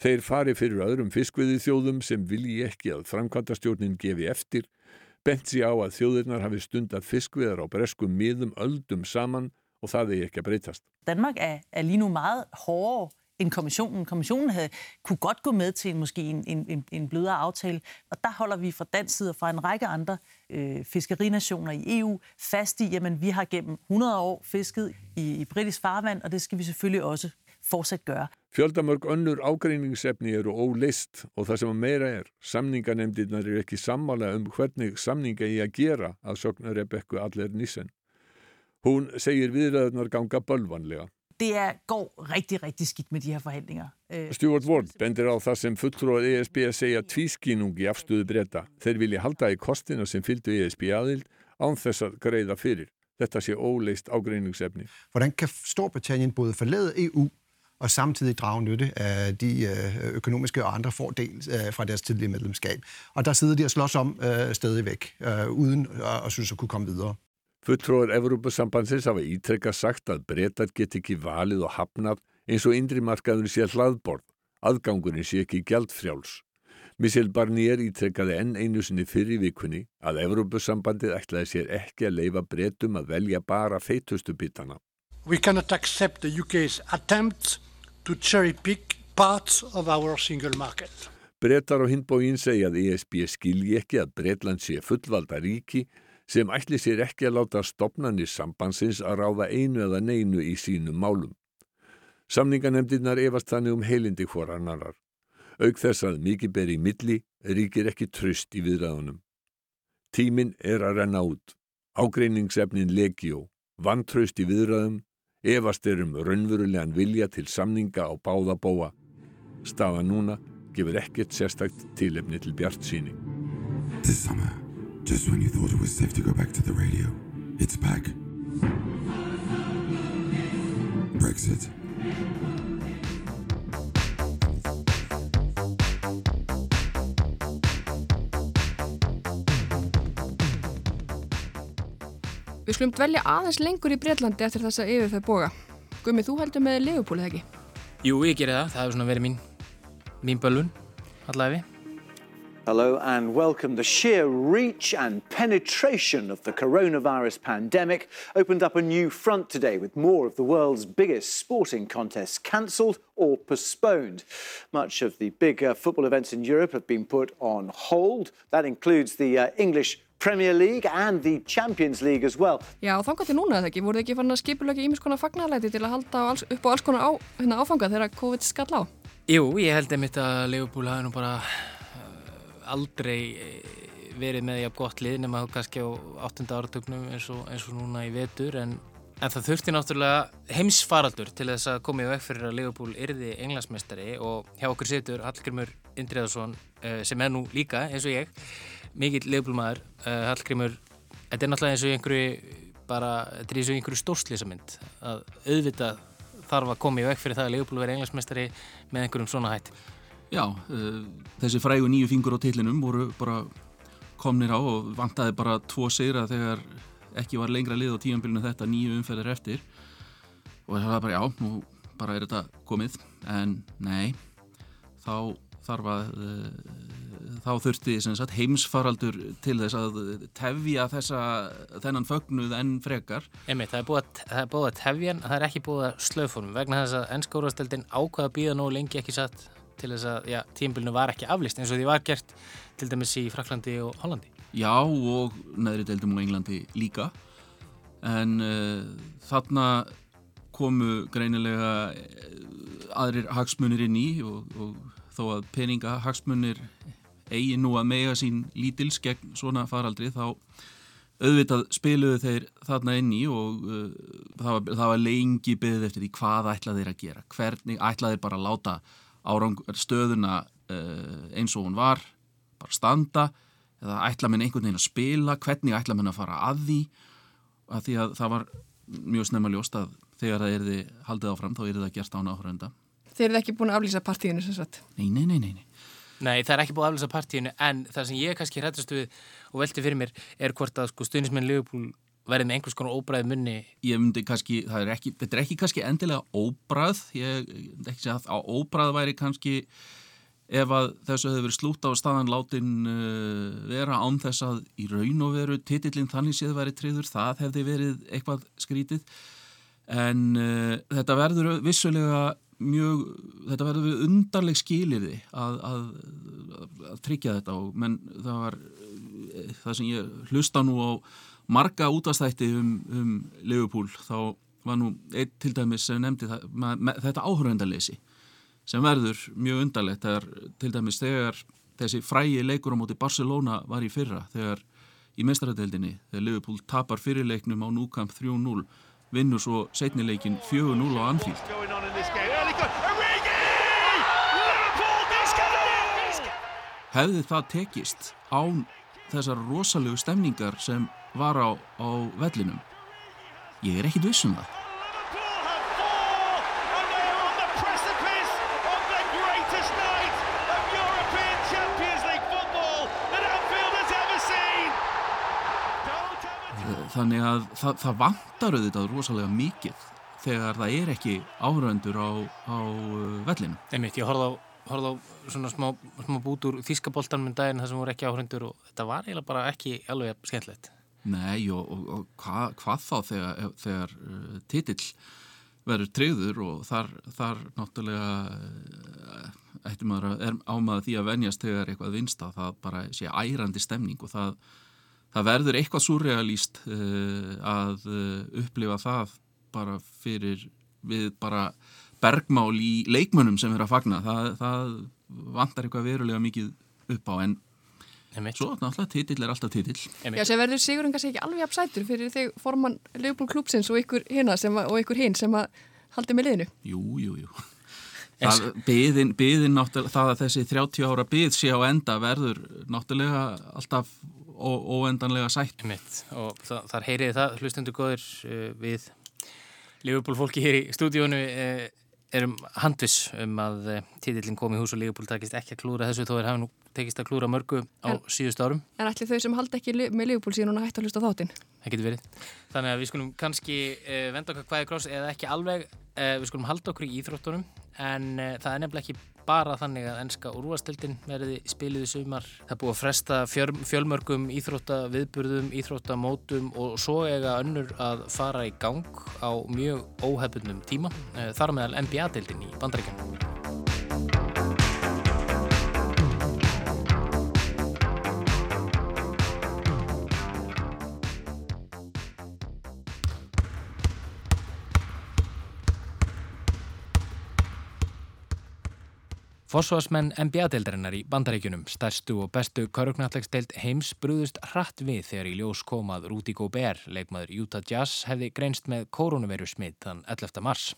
Þeir fari fyrir öðrum fiskviði þjóðum sem vilji ekki að framkvæmtastjórnin gefi eftir, bent sér á að þjóðirnar hafi stundar fiskviðar á breskum miðum öldum saman og það er ekki að breytast. Danmark er, er lige nu meget hårdere end kommissionen. Kommissionen havde, kunne godt gå med til måske en, en, en blødere aftale, og der holder vi fra dansk side og fra en række andre øh, fiskerinationer i EU fast i, at vi har gennem 100 år fisket i, i britisk farvand, og det skal vi selvfølgelig også fortsat gøre. Fjöldamörg önnur ágreiningsefni eru ólist og það sem að meira er, samninganemndirnar eru ekki sammála um hvernig samninga í að gera að sögna Rebekku allir nissen. Hún segir viðræðunar ganga bölvanlega. Det er, går rigtig, rigtig skidt med de her forhandlinger. Øh, Stuart Ward bendir á það sem fulltróð ESB að segja tvískinung í afstöðu breyta. Þeir vilja halda í kostina sem fylgdu ESB aðild án þess að greiða fyrir. Þetta sé óleist ágreiningsefni. Hvordan kan Storbritannien både forlade EU og samtidig drage nytte af de øh, økonomiske og andre fordel øh, fra deres tidlige medlemskab. Og der sidder de og slås om øh, stadigvæk, øh, uden at, at synes at kunne komme videre. Fulltróðar Evrópusambandsins hafa ítrekka sagt að breytar get ekki valið og hafnað eins og indrimarkaður sé hlaðborð, aðgangurinn sé ekki gjaldfrjáls. Michel Barnier ítrekkaði enn einu sinni fyrir vikunni að Evrópusambandið ætlaði sér ekki að leifa breytum að velja bara feitustu bitana. We cannot accept the UK's attempt to cherry pick parts of our single market. Breytar á hindbógin segja að ESB skilji ekki að Breytland sé fullvalda ríki sem ætli sér ekki að láta stopnarnir sambandsins að ráða einu eða neinu í sínum málum. Samninganemdirnar efast þannig um heilindi hvorannarar. Aug þess að mikið ber í milli ríkir ekki tröst í viðræðunum. Tímin er að renna út. Ágreiningsefnin legjó, vantröst í viðræðum, efast er um raunverulegan vilja til samninga á báða bóa. Staða núna gefur ekkert sérstakt tilefni til bjart síni. Just when you thought it was safe to go back to the radio, it's back. Brexit. Við skulum dvelja aðeins lengur í Breitlandi eftir þess að yfirfæð boga. Gumi, þú heldur með eða ekki? Jú, ég gerir það. Það hefur svona verið mín, mín bölvun, allaveg. Hello and welcome. The sheer reach and penetration of the coronavirus pandemic opened up a new front today with more of the world's biggest sporting contests cancelled or postponed. Much of the big uh, football events in Europe have been put on hold. That includes the uh, English Premier League and the Champions League as well. Já, þangar til núna eða ekki, voruð ekki fann að skipulega ímis konar fagnarleiti til að halda alls, upp á alls konar á, hérna, áfanga þegar COVID skall á? Jú, ég held einmitt að Leopold hafi nú bara aldrei eh, verið með að gott lið nema þá kannski á 8. áratögnum eins, eins og núna í vetur en, en það þurfti náttúrulega heimsfaraldur til þess að koma í veg fyrir að Leopold yrði englasmestari og hjá okkur setur Hallgrimur Indriðarsson eh, sem er nú líka eins og ég mikill Leopold maður eh, Hallgrimur, þetta er náttúrulega eins og einhverju bara, þetta er eins og einhverju stórslisamynd að auðvitað þarf að koma í veg fyrir það að Leopold veri englasmestari með einhverjum svona hætti Já, uh, þessi frægu nýju fingur á tillinum voru bara komnir á og vantaði bara tvo sigra þegar ekki var lengra lið á tíanbílunum þetta nýju umferðir eftir. Og það var bara já, nú bara er þetta komið. En nei, þá þarf að uh, þá þurfti sagt, heimsfaraldur til þess að tefja þessa, þennan fögnuð enn frekar. Emi, það er búið að, að tefja en það er ekki búið að slöfum vegna þess að ennskórasteldin ákvaða býða nú lengi ekki satt til þess að já, tímbilinu var ekki aflist eins og því var gert til dæmis í Fraklandi og Hollandi. Já og neðri deildum á Englandi líka en uh, þarna komu greinilega aðrir hagsmunir inn í og, og þó að peninga hagsmunir eigi nú að mega sín lítils gegn svona faraldri þá auðvitað spiluðu þeir þarna inn í og uh, það, var, það var lengi byggðið eftir því hvað ætlaði þeir að gera hvernig ætlaði þeir bara að láta árang, stöðuna uh, eins og hún var bara standa eða ætla minn einhvern veginn að spila hvernig ætla minn að fara að því? Að því að það var mjög snemma ljóst að þegar það erði haldið áfram þá erði það gert án áhörönda Þeir eru ekki búin að aflýsa partíinu sem sagt? Nei, nei, nei, nei Nei, það er ekki búið að aflýsa partíinu en það sem ég kannski hrættast við og velti fyrir mér er hvort að sko, stuðnismenn Liverpool verði með einhvers konar óbræð munni. Ég myndi kannski, er ekki, þetta er ekki kannski endilega óbræð ég ekki segja að óbræð væri kannski ef að þessu hefur verið slúta á staðan látin uh, vera án þess að í raun og veru titillin þannig séð væri triður, það hefði verið eitthvað skrítið. En uh, þetta verður vissulega mjög, þetta verður við undarleg skilirði að, að, að tryggja þetta og menn það var eh, það sem ég hlusta nú á marga útastætti um, um Liverpool þá var nú einn til dæmis sem nefndi það, með, með, þetta áhörvendarleysi sem verður mjög undarlegt þegar til dæmis þegar þessi frægi leikur á móti Barcelona var í fyrra þegar í mestaradeildinni þegar Liverpool tapar fyrirleiknum á núkamp 3-0 vinnur svo setnileikin 4-0 á Anfield. Hefði það tekist án þessar rosalegu stemningar sem var á, á vellinum ég er ekkit vissum það Þannig að það, það vantar auðvitað rosalega mikið þegar það er ekki áhöröndur á, á uh, vellinu. Einmitt, ég horfði á horfði á svona smá, smá bút úr þískaboltan með daginn þar sem voru ekki áhrendur og þetta var eiginlega bara ekki alveg skemmtilegt. Nei og, og, og hva, hvað þá þegar, þegar uh, titill verður treyður og þar, þar náttúrulega uh, ættum maður að er ámaða því að venjast þegar eitthvað vinst að það bara sé ærandi stemning og það, það verður eitthvað surrealíst uh, að upplifa það bara fyrir við bara bergmál í leikmönnum sem er að fagna það, það vantar eitthvað verulega mikið upp á en. Svo náttúrulega titill er alltaf titill. Já, sem verður Sigurinn kannski ekki alveg apsætur fyrir þig formann Leopold Klúpsins og ykkur hina sem að, og ykkur hinn sem að haldi með liðinu? Jú, jú, jú. Það, byðin, byðin náttúrulega það að þessi 30 ára byð sé á enda verður náttúrulega alltaf óendanlega sætt. Emitt. og það, þar heyriði það hlustundu góður uh, við Leopold fólki hér í stúdíónu uh, erum handvis um að uh, títillin kom í hús og Leopold takist ekki að klúra þessu þó er hafa nú tekist að klúra mörgu á en, síðust árum. En allir þau sem halda ekki með Leopold síðan að hætta að hlusta þáttinn? Það getur verið. Þannig að við skulum kannski uh, venda okkar hvaði kross eða ekki alveg, uh, við skulum halda okkur í íþróttunum en uh, það er nefnilega ekki bara þannig að ennska úrvastildin verði spilið í sumar. Það búið að fresta fjöl, fjölmörgum íþróttaviðburðum, íþróttamótum og svo eiga önnur að fara í gang á mjög óhefbundum tíma. Þar meðal NBA-dildin í bandaríkjanum. Forsvarsmenn NBA-deildarinnar í bandaríkunum, stærstu og bestu karugnatlegsteild heims brúðust hratt við þegar í ljós komað Rudy Gobert, leikmaður Utah Jazz, hefði greinst með koronaviru smitt þann 11. mars.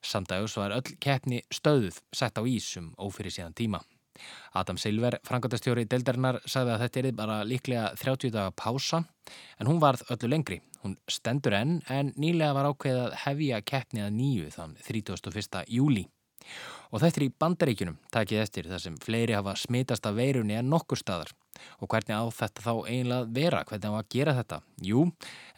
Samdægus var öll keppni stöðuð sett á ísum ófyrir síðan tíma. Adam Silver, frangatastjóri deildarinnar, sagði að þetta er bara líklega 30 daga pása, en hún varð öllu lengri. Hún stendur enn, en nýlega var ákveðað hefja keppni að nýju þann 31. júli. Og þetta er í bandaríkunum, takið eftir þar sem fleiri hafa smitast af veirunni en nokkur staðar. Og hvernig á þetta þá einlega vera, hvernig á að gera þetta? Jú,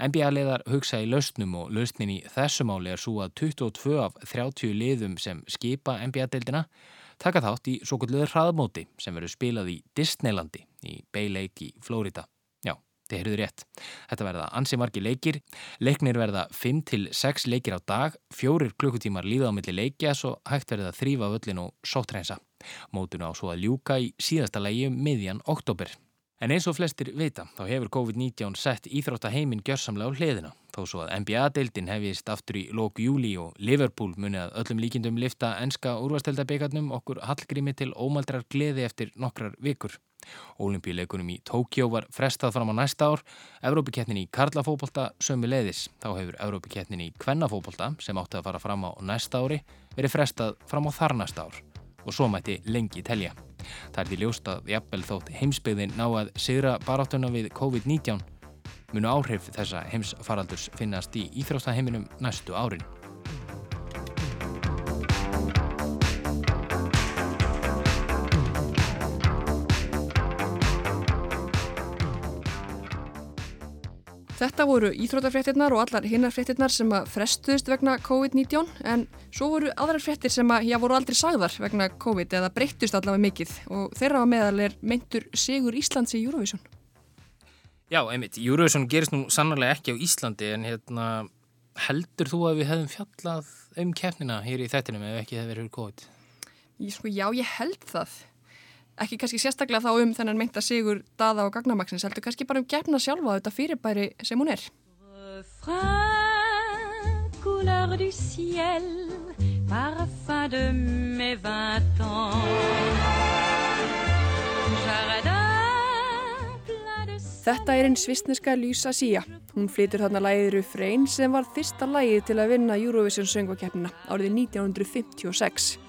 NBA-leðar hugsa í lausnum og lausnin í þessu máli er svo að 22 af 30 liðum sem skipa NBA-deildina taka þátt í svo kvöldluður hraðmóti sem verður spilað í Disneylandi í Bay Lake í Flórida. Þið heyrðu rétt. Þetta verða ansi margi leikir. Leiknir verða 5-6 leikir á dag, fjórir klukkutímar líða á milli leikja svo hægt verða þrýfa völlin og sóttrensa. Mótuna á svo að ljúka í síðasta leigi um miðjan oktober. En eins og flestir vita, þá hefur COVID-19 sett íþróttaheimin gjörsamlega á hliðina. Þó svo að NBA-deildin hefist aftur í lóku júli og Liverpool muni að öllum líkindum lifta enska úrvasteldabekatnum okkur hallgrími til ómaldrar gleði eftir nokkrar vikur. Ólimpíuleikunum í Tókjó var frestað fram á næsta ár, Evrópikettnin í Karlafóbolta sömu leiðis. Þá hefur Evrópikettnin í Kvennafóbolta, sem átti að fara fram á næsta ári, verið frestað fram á þar næsta ár og svo mætti lengi telja. Það er því ljóst að jafnvel þótt heimsbyggðin ná að sigra baráttuna við COVID-19 munu áhrif þessa heimsfaraldurs finnast í íþróstaheiminum næstu árin. Þetta voru íþrótafréttirnar og allar hinnar fréttirnar sem að frestuðist vegna COVID-19 en svo voru aðrar fréttir sem að já voru aldrei sagðar vegna COVID eða breyttust allavega mikið og þeirra á meðal er meintur Sigur Íslands í Eurovision. Já, einmitt, Eurovision gerist nú sannarlega ekki á Íslandi en hérna heldur þú að við hefðum fjallað um keppnina hér í þettinum ef ekki hefði verið COVID? Ég, sko, já, ég held það ekki kannski sérstaklega þá um þennan meinta sigur daða og gagnamaksins, heldur kannski bara um gefna sjálfa þetta fyrirbæri sem hún er. Couleur du ciel, parfum de mes vingt ans Þetta er einn svistneska Lysa Sía. Hún flytur þarna lægið Refrain sem var fyrsta lægið til að vinna Eurovision söngvakeppnina árið 1956.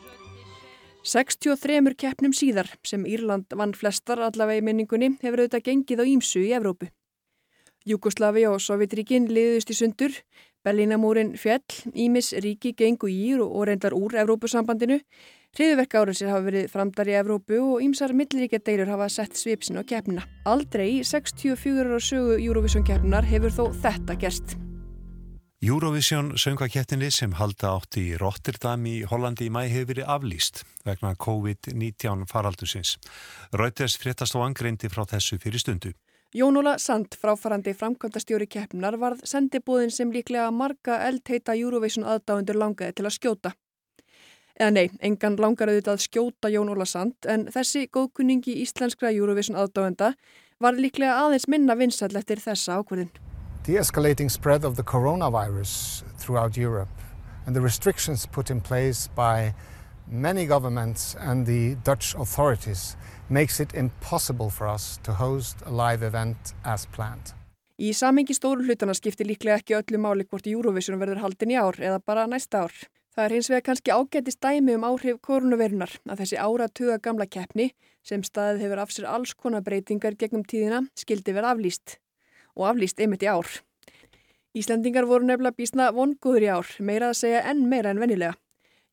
63 keppnum síðar sem Írland vann flestar allavega í minningunni hefur auðvitað gengið á Ímsu í Evrópu. Júkoslavi og Sovjetríkin liðust í sundur, Berlínamúrin fjell, Ímis ríki gengu í og reyndar úr Evrópusambandinu, hriðverk árið hafa verið framdar í Evrópu og Ímsar milliríkja deilur hafa sett svipsin á keppnina. Aldrei í 64 ára sögu Eurovision keppnar hefur þó þetta gerst. Eurovision söngvakettinni sem halda átti í Rotterdam í Hollandi í mæ hefur verið aflýst vegna COVID-19 faraldusins. Rauters fréttast á angreindi frá þessu fyrir stundu. Jón Óla Sand, fráfarandi framkvæmdastjóri keppnar, varð sendibúðin sem líklega marga eldheita Eurovision aðdáendur langaði til að skjóta. Eða nei, engan langar auðvitað að skjóta Jón Óla Sand en þessi góðkunningi íslenskra Eurovision aðdáenda var líklega aðeins minna vinsall eftir þessa ákvörðin the escalating spread of the coronavirus throughout Europe and the restrictions put in place by many governments and the Dutch authorities makes it impossible for us to host a live event as planned. Í samengi stóru hlutana skiptir líklega ekki öllu máli hvort Eurovision verður haldin í ár eða bara næsta ár. Það er hins vegar kannski ágættist dæmi um áhrif koronavirunar að þessi áratuga gamla keppni sem staðið hefur af sér alls konar breytingar gegnum tíðina skildi verið aflýst og aflýst einmitt í ár. Íslandingar voru nefnilega bísna vonguður í ár, meira að segja enn meira en venilega.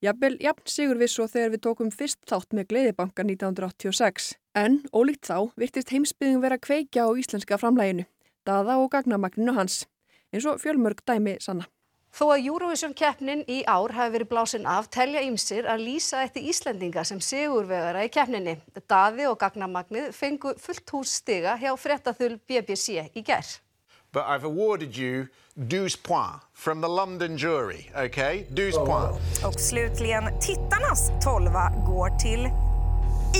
Jafnvel jafn sigur við svo þegar við tókum fyrst þátt með Gleiðibanka 1986. En, ólíkt þá, virtist heimsbyðing vera kveikja á íslenska framlæginu, daða og gagnamagninu hans, eins og fjölmörg dæmi sanna. Þó að Eurovision keppnin í ár hafi verið blásin af telja ymsir að lýsa eftir Íslandinga sem sigurvegara í keppninni. Daði og gagnamagnið fengu fullt hús stiga hjá frettaþull BBC í gerð. but I've awarded you 12 points from the London jury. Okay? 12 points. Och slutligen, tittarnas 12 går till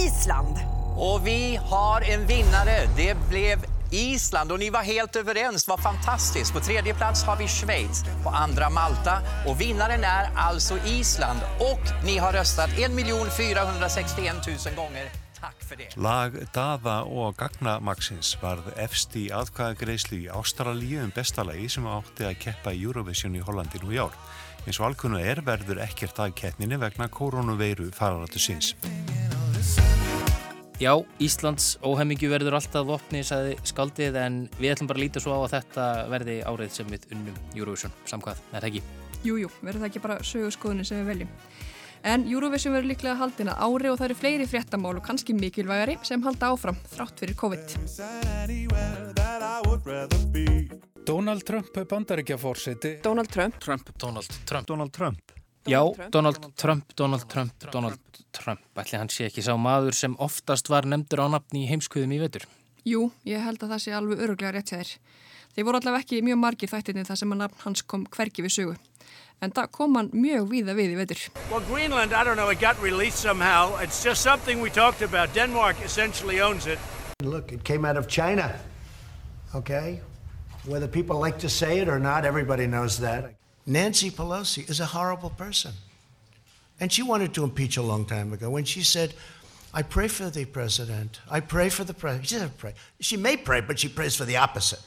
Island. Och vi har en vinnare. Det blev Island och ni var helt överens. vad fantastiskt. På tredje plats har vi Schweiz, på andra Malta och vinnaren är alltså Island. Och ni har röstat 1 461 000 gånger. Lag Daða og Gagnamaxins varð efst í aðkvæðagreyslu í Ástralíu um bestalagi sem átti að keppa í Eurovision í Hollandi nú í ár. Eins og alkunna er verður ekkert að keppninu vegna koronaveiru fararatu síns. Já, Íslands óhemmingju verður alltaf vopni, sagði skaldið, en við ætlum bara að líta svo á að þetta verði árið sem við unnum Eurovision. Samkvað, er það ekki? Jújú, verður það ekki bara sögurskoðunni sem við veljum. En Eurovision verður líklega haldin að ári og það eru fleiri fréttamál og kannski mikilvægari sem halda áfram þrátt fyrir COVID. Donald Trump bandaríkja fórseti. Donald Trump. Trump, Donald Trump. Donald Trump. Já, Donald Trump, Donald Trump, Donald Trump. Ætli hann sé ekki sá maður sem oftast var nefndur á nafni í heimskuðum í vetur. Jú, ég held að það sé alveg öruglega rétt sér. Þeir voru allavega ekki mjög margir þættinni þar sem að nafn hans kom hverki við sögu en það kom hann mjög víða við í vetur. Well, Greenland, I don't know, it got released somehow. It's just something we talked about. Denmark essentially owns it. Look, it came out of China, okay? Whether people like to say it or not, everybody knows that. Nancy Pelosi is a horrible person. And she wanted to impeach a long time ago when she said, I pray for the president. I pray for the president. She doesn't pray. She may pray, but she prays for the opposite.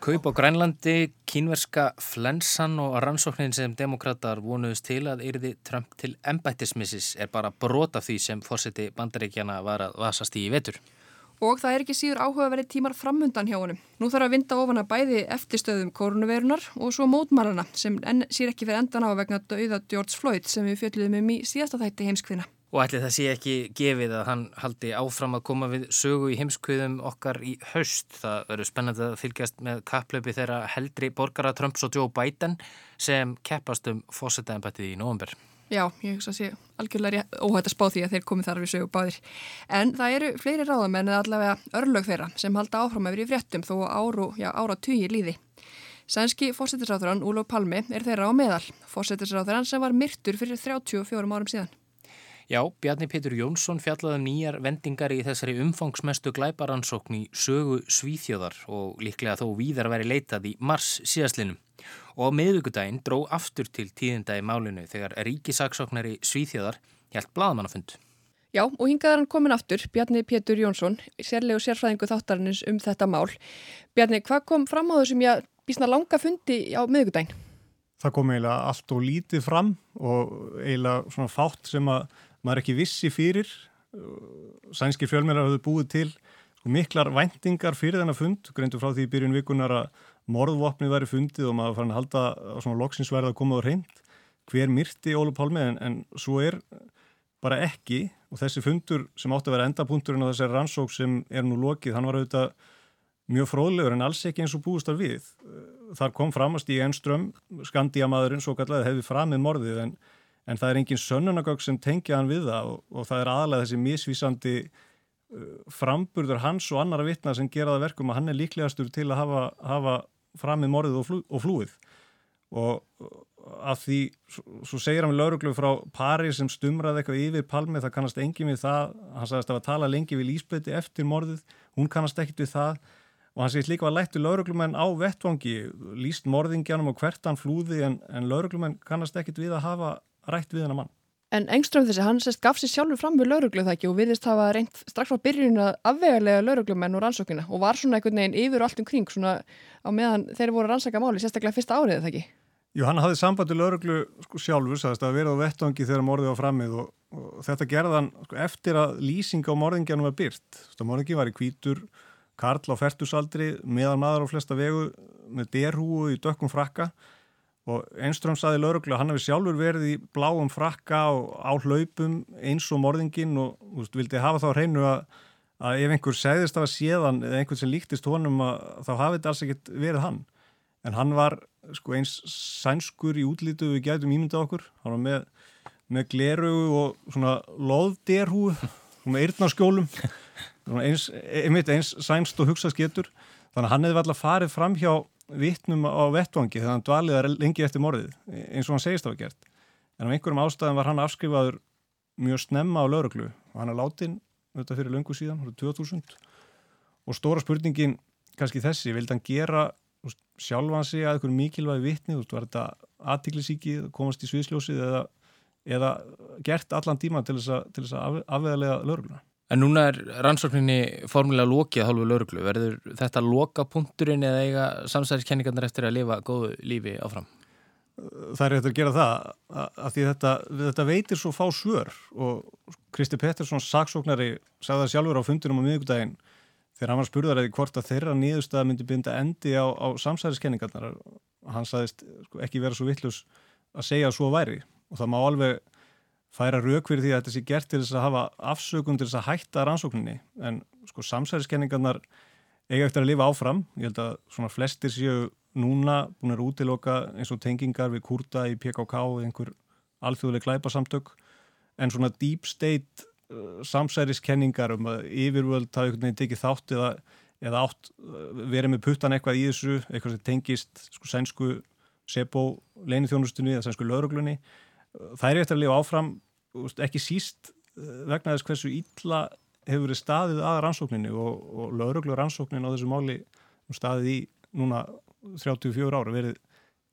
Kaup á Grænlandi, kínverska flensan og rannsóknin sem demokrater vonuðist til að yrði Trump til embættismissis er bara brota því sem fórseti bandaríkjana var að vasast í vetur. Og það er ekki síður áhugaverið tímar framundan hjá honum. Nú þarf að vinda ofan að bæði eftirstöðum koronavirunar og svo mótmarana sem sér ekki fyrir endan á vegna dauða George Floyd sem við fjöldluðum um í síðasta þætti heimskvinna. Og ætli það sé ekki gefið að hann haldi áfram að koma við sögu í heimskviðum okkar í haust. Það verður spennandi að fylgjast með kapplöpi þeirra heldri borgara Trumps og Joe Biden sem keppast um fósetaðanbættið í november. Já, ég hugsa að sé algjörlega óhætt að spá því að þeir komið þar við sögu báðir. En það eru fleiri ráðamenn eða allavega örlög þeirra sem halda áfram að vera í fréttum þó áru, já, ára tugi líði. Sænski fósettisráþurann Úlof Palmi er þeirra á meðal. Fósettisráþurann sem var myrtur fyrir 34 árum síðan. Já, Bjarni Pétur Jónsson fjallaði um nýjar vendingar í þessari umfangsmestu glæbaransókn í sögu Svíþjóðar og líklega þó víðar veri leitað í mars síðaslinum. Og á miðugudaginn dró aftur til tíðinda í málinu þegar ríkisaksóknari Svíþjóðar hjælt blaðmannafund. Já, og hingað er hann komin aftur, Bjarni Pétur Jónsson, sérlegu sérfræðingu þáttarins um þetta mál. Bjarni, hvað kom fram á þessum ég bísna langa fundi á miðugudaginn? Það kom eiginlega allt og lítið fram og eiginlega svona fátt sem að maður ekki vissi fyrir sænskir fjölmjölar hafðu búið til miklar væntingar fyrir þennan fund greintu frá því í byrjun vikunar að morðvopni væri fundið og maður fann að halda að svona loksinsverða að koma á reynd hver myrti Ólu Pálmi en, en svo er bara ekki og þessi fundur sem átti að vera endapunkturinn á þessari rannsók sem er nú lokið, hann var auðvitað mjög fróðlegur en alls ekki eins og búist af við. Þar kom framast í Enström, skandíamaðurinn svo kallega hefði framið morðið en en það er engin sönnunagögg sem tengja hann við það og, og það er aðalega þessi misvísandi uh, framburður hans og annara vitna sem gera það verkum að hann er líklegastur til að hafa, hafa framið morðið og, flú, og flúið. Og að því, svo segir hann lauruglu frá pari sem stumraði eitthvað yfir palmi, það kannast engin við það. Hann sagðist að tala lengi við Lísbeti eftir morðið, hún kannast ekkit við það. Og hann segist líka að lættu lauruglumenn á vettvangi, líst morðingjanum og hvert hann flúði en, en lauruglumenn kannast ekkit við að hafa rætt við hennar mann. En Engström þessi, hann sérst gaf sér sjálfur fram við lauruglu það ekki og viðist hafa reynd strax frá byrjun að afvegarlega lauruglumenn og rannsókina og var svona einhvern veginn yfir og allt um kring svona á meðan þeir voru rannsaka máli, sérstaklega fyrsta árið það ekki? Jú, hann hafði sambandi lauruglu sko, sjálfur, sagðist að verða á vettvangi þegar morðið var framið og, og þetta gerðan sko, eftir að lýsing á morðingjanum var byrt. Morðingi var í kvítur, Karl á fertusaldri, meðan maður á flesta vegu með derhúu í dökkum frakka og Einström saði lauruglu að hann hefði sjálfur verið í bláum frakka og á hlaupum eins og morðingin og veist, vildi hafa þá hreinu að, að ef einhver segðist af að séðan eða einhvern sem líktist honum að, þá hafið þetta alls ekkert verið hann. En hann var sko, eins sænskur í útlítu við gætum ímynda okkur. Hann var með, með gleru og svona loðderhú með eirnaskjólum eins, eins sænst og hugsast getur þannig að hann hefði alltaf farið fram hjá vittnum á vettvangi þegar hann dvaliðar lengi eftir morðið eins og hann segist það var gert. En á einhverjum ástæðum var hann afskrifaður mjög snemma á lauruglu og hann er látin þetta fyrir löngu síðan, 2000 og stóra spurningin kannski þessi, vildi hann gera sjálfan sig að einhverjum mikilvægi vittni var þetta aðtiklisíkið komast í sviðsljósið eða, eða gert allan tíma til þess að, að afveðlega laurugluna En núna er rannsókninni formulega lokið hálfu lauruglu. Verður þetta loka punkturinn eða eiga samsæðiskenningarnir eftir að lifa góðu lífi áfram? Það er eftir að gera það að því þetta, þetta veitir svo fá svör og Kristi Pettersson saksóknari sagði það sjálfur á fundinum á miðugdægin þegar hann var spurðar eða hvort að þeirra nýðustæða myndi binda endi á, á samsæðiskenningarnar. Hann sagðist sko, ekki vera svo vittlus að segja að svo væri og það má alveg færa rauk fyrir því að þetta sé gert til þess að hafa afsökun til þess að hætta rannsókninni. En sko samsæðiskenningarnar eiga eftir að lifa áfram. Ég held að svona flestir séu núna búin að útiloka eins og tengingar við kurta í PKK eða einhver alþjóðleg glæpasamtök. En svona deep state uh, samsæðiskenningar um að yfirvöld hafa einhvern veginn tekið þátt eða, eða átt uh, verið með puttan eitthvað í þessu eitthvað sem tengist sko sænsku SEPO leinithjónustunni eða sænsku lauruglunni það er eftir að lifa áfram ekki síst eh, vegna þess hversu ítla hefur verið staðið að rannsókninni og, og lögreglu rannsóknin á þessu máli staðið í núna 34 ára verið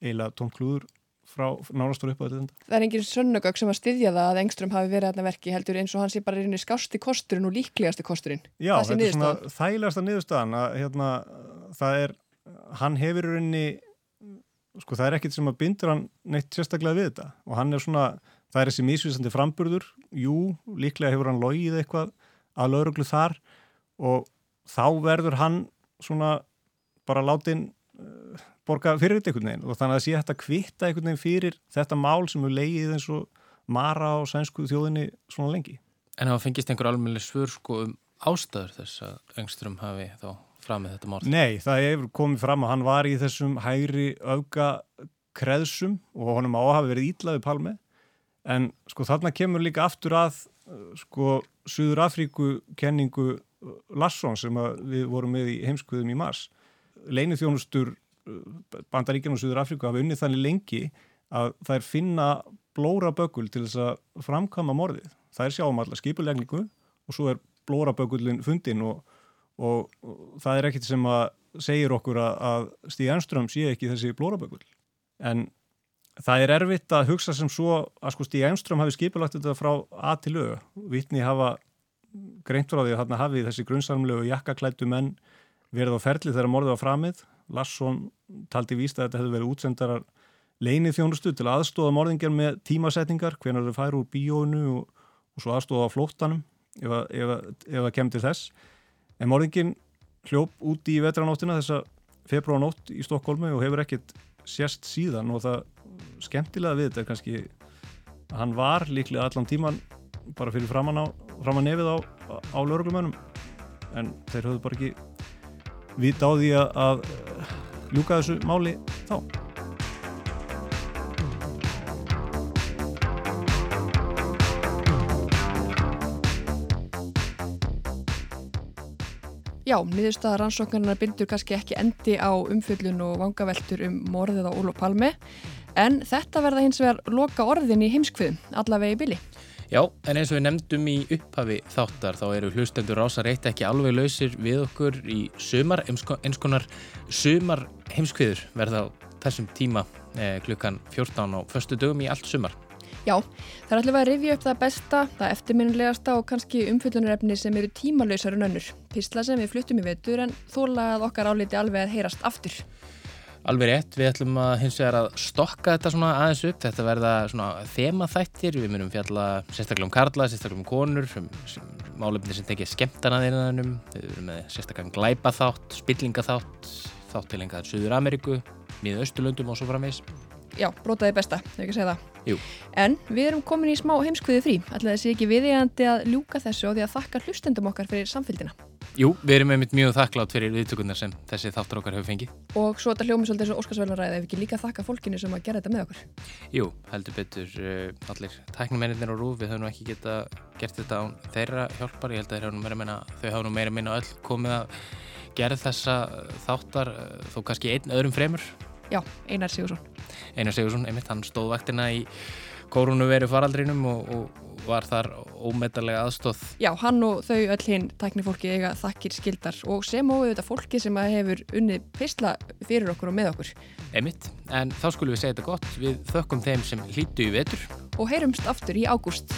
eiginlega tómt klúður frá nárastur upp á þetta. Það er engin sönnugögg sem að styðja það að Engström hafi verið aðna verki heldur eins og hann sé bara reyni skásti kosturinn og líklegasti kosturinn. Já, þetta er svona þægilegasta niðurstaðan að hérna, það er, hann hefur reyni, sko það er ekkit sem að bindur hann neitt sérstaklega við þetta. Og hann er svona, það er þessi mísvísandi framburður, jú, líklega hefur hann logið eitthvað að lauruglu þar. Og þá verður hann svona bara látin borga fyrir þetta einhvern veginn. Og þannig að það sé hægt að kvitta einhvern veginn fyrir þetta mál sem er leigið eins og mara á sænsku þjóðinni svona lengi. En það fengist einhver almenni svör sko um ástæður þess að Engström hafi þá framið þetta mál? Nei, það hefur komið fram að hann var í þessum hægri auka kreðsum og honum á að hafa verið ítlaðið palmi en sko þarna kemur líka aftur að sko Suður Afríku kenningu Larsson sem við vorum með í heimskuðum í mars. Leinið þjónustur Bandaríkjan og Suður Afríku hafa unnið þannig lengi að það er finna blóra bökul til þess að framkama morðið. Það er sjáum allar skipulegningu og svo er blóra bökullin fundin og, og, það er ekkit sem að segir okkur að, að Stíð Ernström sé ekki þessi blóra bökull. En það er erfitt að hugsa sem svo að sko Stíð Ernström hafi skipulagt þetta frá A til Ö. Vittni hafa greint frá því að hafi þessi grunnsamlegu jakkaklættu menn verið á ferli þegar morðið var framið Larsson taldi víst að þetta hefði verið útsendarar leinið þjónustu til aðstóða morðingar með tímasetningar, hvernig þau færu úr bíónu og, og svo aðstóða á flóttanum ef það kemur til þess. En morðingin hljóp út í vetranóttina þessa februarnótt í Stokkólmi og hefur ekkert sérst síðan og það skemmtilega við þetta er kannski að hann var líklega allan tíman bara fyrir framann, á, framann nefið á, á lögurglumönum en þeir höfðu bara ekki vita á því að ljúka þessu máli þá. Já, niðurstaða rannsóknarnar bindur kannski ekki endi á umfjöllun og vangaveltur um morðið á Ólof Palmi en þetta verða hins vegar loka orðin í heimskviðum, allavega í bili. Já, en eins og við nefndum í upphafi þáttar þá eru hlustendur ásar eitt ekki alveg lausir við okkur í sumar, eins konar sumar heimskviður verða á þessum tíma eh, klukkan 14 á förstu dögum í allt sumar. Já, það er allavega að rifja upp það besta, það eftirminnilegasta og kannski umfyllunarefni sem eru tímalöysar en önnur. Písla sem við fluttum í vetur en þólað okkar áliti alveg að heyrast aftur. Alveg rétt, við ætlum að hins vegar að stokka þetta svona aðeins upp, þetta verða svona þemaþættir, við myndum fjalla sérstaklega um karla, sérstaklega um konur, sem málefni sem tekja skemmtana þeirraðinum, við verðum með sérstaklega um glæpaþátt, spillingaþátt, þátt til engaðar Suður Ameríku, miða Östurlöndum og svo framvegs. Já, brotaði besta, þau ekki að segja það. Jú. En við erum komin í smá heimskviði frí, alltaf þessi ekki viðígandi að ljúka þessu og því að þakka hlustendum okkar fyrir samfélgina. Jú, við erum einmitt mjög þakklátt fyrir viðtökurnar sem þessi þáttur okkar hefur fengið. Og svo þetta hljómi svolítið eins og Óskarsvöldnaræði ef ekki líka þakka fólkinu sem að gera þetta með okkur. Jú, heldur betur uh, allir tæknumennir og rúf, við höfum ekki geta gert þetta á þeirra hjálpar, ég held að meina, þau hafa nú meira minna öll komið að gera þessa þáttar uh, þó kannski einn öðrum fremur. Já, Einar Sigursson. Einar Sigursson, einmitt, hann stóð vaktina í koronaviru faraldrinum og, og var þar ómetarlega aðstóð. Já, hann og þau öll hinn tæknifólki eiga þakkir skildar og sem og auðvitað fólki sem hefur unnið pysla fyrir okkur og með okkur. Einmitt, en þá skulum við segja þetta gott, við þökkum þeim sem hlýtu í vetur. Og heyrumst aftur í ágúst.